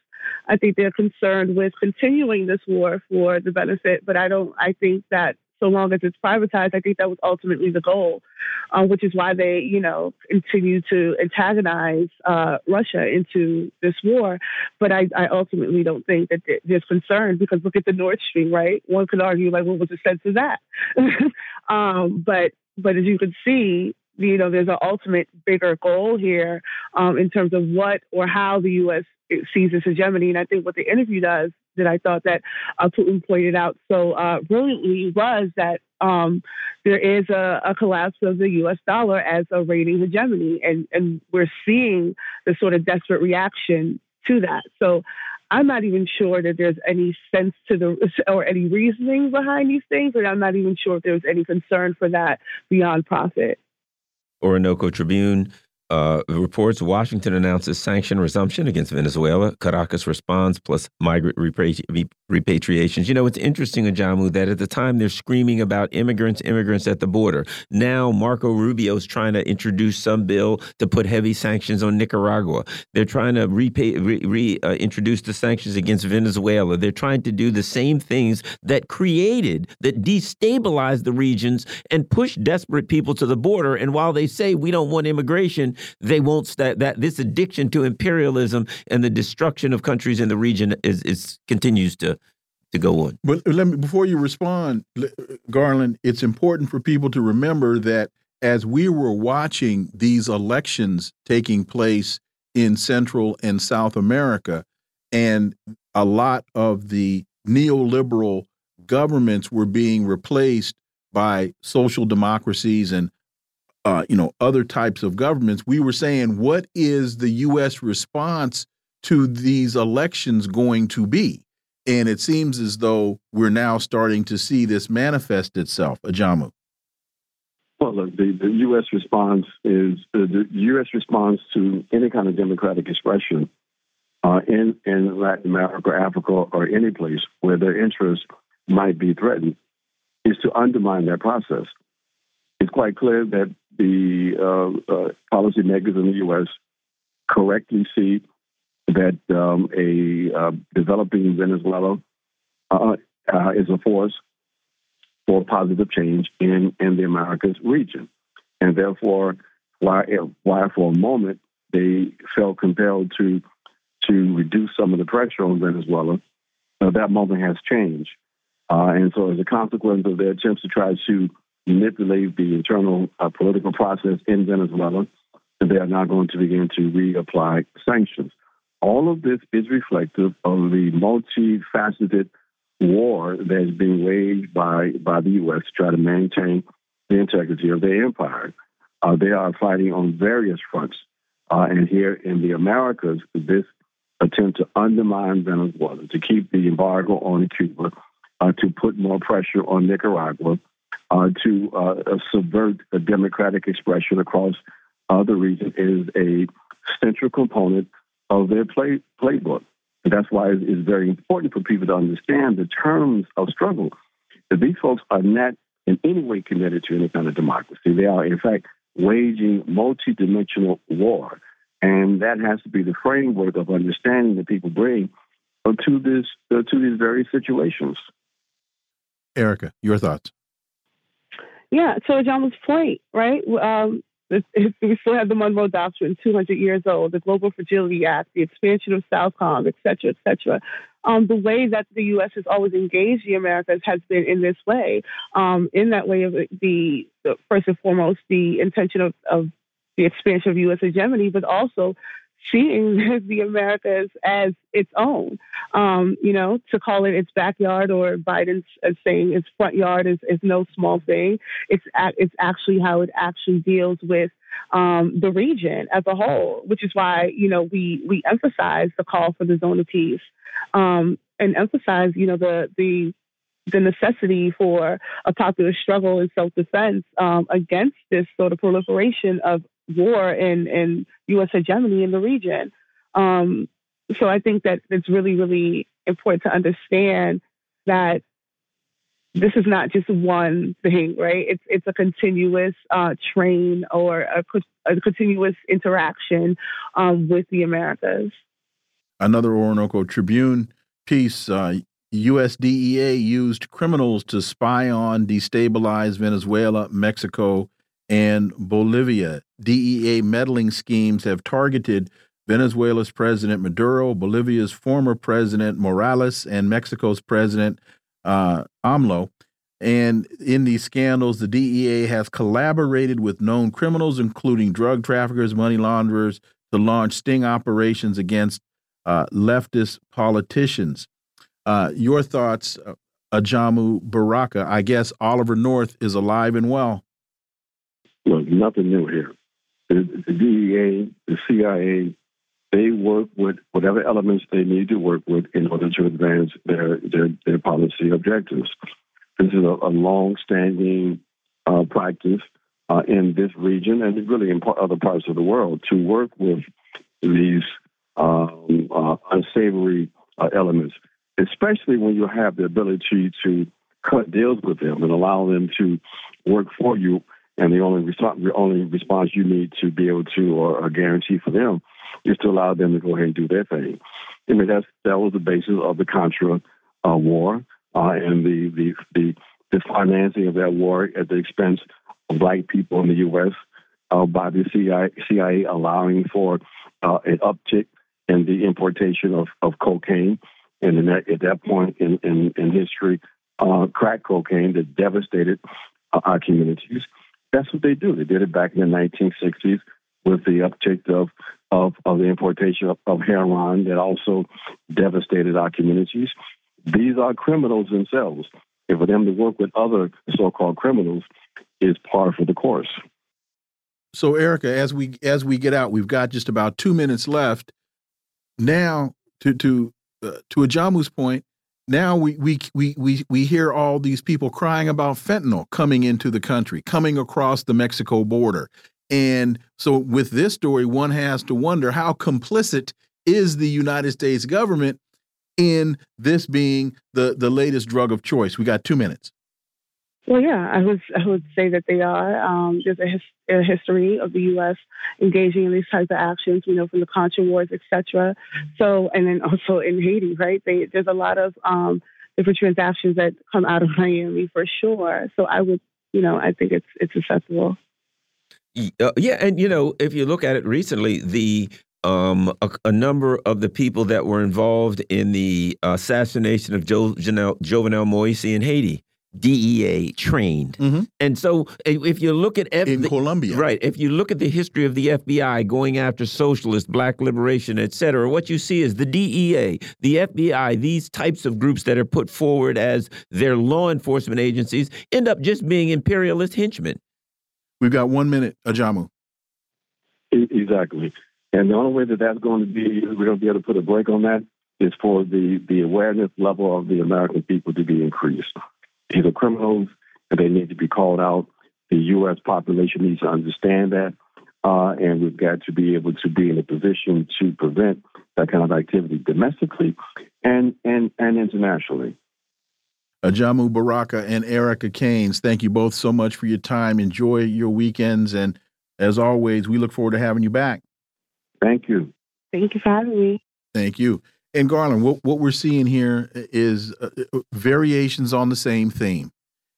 I think they're concerned with continuing this war for the benefit, but I don't. I think that so long as it's privatized. I think that was ultimately the goal, uh, which is why they, you know, continue to antagonize uh, Russia into this war. But I, I, ultimately don't think that there's concern because look at the Nord Stream, right? One could argue like, what was the sense of that? <laughs> um, but but as you can see, you know, there's an ultimate bigger goal here um, in terms of what or how the U.S. sees this hegemony. And I think what the interview does that I thought that uh, Putin pointed out so uh, brilliantly was that um, there is a, a, collapse of the U.S. dollar as a rating hegemony, and and we're seeing the sort of desperate reaction to that. So I'm not even sure that there's any sense to the or any reasoning behind these things, and I'm not even sure if there's any concern for that beyond profit. Orinoco Tribune uh, reports Washington announces sanction resumption against Venezuela. Caracas responds, plus migrant repatri repatriations. You know, it's interesting, Ajamu, that at the time they're screaming about immigrants, immigrants at the border. Now Marco Rubio is trying to introduce some bill to put heavy sanctions on Nicaragua. They're trying to reintroduce re, uh, the sanctions against Venezuela. They're trying to do the same things that created, that destabilized the regions and pushed desperate people to the border. And while they say we don't want immigration, they won't that that this addiction to imperialism and the destruction of countries in the region is is continues to to go on. But let me before you respond, uh, Garland, it's important for people to remember that as we were watching these elections taking place in Central and South America, and a lot of the neoliberal governments were being replaced by social democracies and uh, you know, other types of governments, we were saying, what is the U.S. response to these elections going to be? And it seems as though we're now starting to see this manifest itself. Ajamu. Well, look, the, the U.S. response is uh, the U.S. response to any kind of democratic expression uh, in in Latin America, Africa, or any place where their interests might be threatened is to undermine that process. It's quite clear that the uh, uh, policymakers in the U.S. correctly see that um, a uh, developing Venezuela uh, uh, is a force for positive change in, in the Americas region. And therefore, why, why for a moment they felt compelled to, to reduce some of the pressure on Venezuela, uh, that moment has changed. and so, as a consequence of their attempts to try to manipulate the internal uh, political process in Venezuela, and they are now going to begin to reapply sanctions. All of this is reflective of the multifaceted war that is being waged by, by the U.S. to try to maintain the integrity of their empire. Uh, they are fighting on various fronts. Uh, and here in the Americas, this attempt to undermine Venezuela, to keep the embargo on Cuba, uh, to put more pressure on Nicaragua, uh, to uh, subvert a democratic expression across uh, the region is a central component of their play, playbook. And that's why it's very important for people to understand the terms of struggle. That these folks are not in any way committed to any kind of democracy. They are, in fact, waging multidimensional war. And that has to be the framework of understanding that people bring to this to these various situations. Erica, your thoughts? Yeah, so John's point, right? Um, we still have the Monroe Doctrine, 200 years old, the Global Fragility Act, the expansion of Southcom, et cetera, et cetera. Um, the way that the U.S. has always engaged the Americas has been in this way, um, in that way of the, the, first and foremost the intention of, of the expansion of U.S. hegemony, but also seeing <laughs> the Americas as its own. Um, you know, to call it its backyard or Biden's saying its front yard is, is no small thing. It's it's actually how it actually deals with um, the region as a whole, which is why you know we we emphasize the call for the zone of peace um, and emphasize you know the the the necessity for a popular struggle in self defense um, against this sort of proliferation of war and, U.S. hegemony in the region. Um, so I think that it's really, really important to understand that this is not just one thing, right? It's it's a continuous uh, train or a, a continuous interaction um, with the Americas. Another Orinoco Tribune piece. Uh, USDEA used criminals to spy on, destabilize Venezuela, Mexico, and Bolivia. DEA meddling schemes have targeted Venezuela's President Maduro, Bolivia's former President Morales, and Mexico's President uh, AMLO. And in these scandals, the DEA has collaborated with known criminals, including drug traffickers, money launderers, to launch sting operations against uh, leftist politicians. Uh, your thoughts, uh, Ajamu Baraka? I guess Oliver North is alive and well. Look, nothing new here. The, the DEA, the CIA, they work with whatever elements they need to work with in order to advance their their, their policy objectives. This is a, a long-standing uh, practice uh, in this region and really in other parts of the world to work with these um, uh, unsavory uh, elements, especially when you have the ability to cut deals with them and allow them to work for you. And the only, only response you need to be able to, or a guarantee for them, is to allow them to go ahead and do their thing. I mean, that's, that was the basis of the Contra uh, war uh, and the, the, the, the financing of that war at the expense of black people in the U.S. Uh, by the CIA, CIA allowing for uh, an uptick in the importation of, of cocaine. And that, at that point in, in, in history, uh, crack cocaine that devastated uh, our communities. That's what they do. They did it back in the 1960s with the uptick of, of, of the importation of, of heroin that also devastated our communities. These are criminals themselves. And for them to work with other so called criminals is par for the course. So, Erica, as we as we get out, we've got just about two minutes left. Now, to to uh, to Ajamu's point, now we, we we we we hear all these people crying about fentanyl coming into the country, coming across the Mexico border. And so with this story, one has to wonder how complicit is the United States government in this being the the latest drug of choice. We got 2 minutes. Well, yeah, I would I would say that they are. Um, there's a, his, a, history of the U.S. engaging in these types of actions. you know from the Contra Wars, etc. So, and then also in Haiti, right? They, there's a lot of um, different transactions that come out of <laughs> Miami for sure. So, I would, you know, I think it's it's acceptable. Uh, yeah, and you know, if you look at it recently, the um, a, a, number of the people that were involved in the assassination of jo Jovenel, Jovenel Moise in Haiti DEA trained. Mm -hmm. And so if you look at F in the, Colombia, right? If you look at the history of the FBI going after socialist, black liberation, et cetera, what you see is the DEA, the FBI, these types of groups that are put forward as their law enforcement agencies end up just being imperialist henchmen. We've got one minute, Ajamu. Exactly. And the only way that that's going to be, we're going to be able to put a break on that is for the, the awareness level of the American people to be increased. These are criminals and they need to be called out. The U.S. population needs to understand that. Uh, and we've got to be able to be in a position to prevent that kind of activity domestically and, and, and internationally. Ajamu Baraka and Erica Caines, thank you both so much for your time. Enjoy your weekends. And as always, we look forward to having you back. Thank you. Thank you for having me. Thank you and Garland, what, what we're seeing here is uh, uh, variations on the same theme.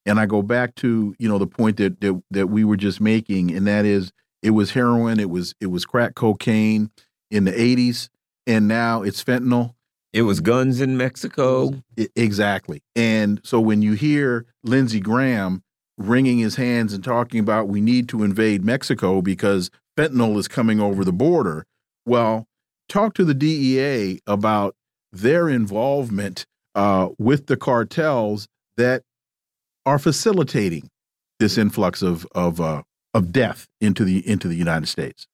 And I go back to you know the point that, that that we were just making, and that is it was heroin, it was it was crack cocaine in the '80s, and now it's fentanyl. It was guns in Mexico. It, exactly. And so when you hear Lindsey Graham wringing his hands and talking about we need to invade Mexico because fentanyl is coming over the border, well, talk to the DEA about their involvement uh, with the cartels that are facilitating this influx of of uh, of death into the into the United States.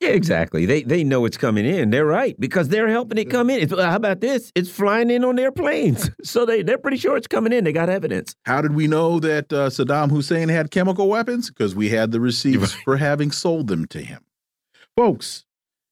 Yeah, exactly. They they know it's coming in. They're right because they're helping it come in. It's, how about this? It's flying in on their planes, <laughs> so they they're pretty sure it's coming in. They got evidence. How did we know that uh, Saddam Hussein had chemical weapons? Because we had the receipts <laughs> for having sold them to him, folks.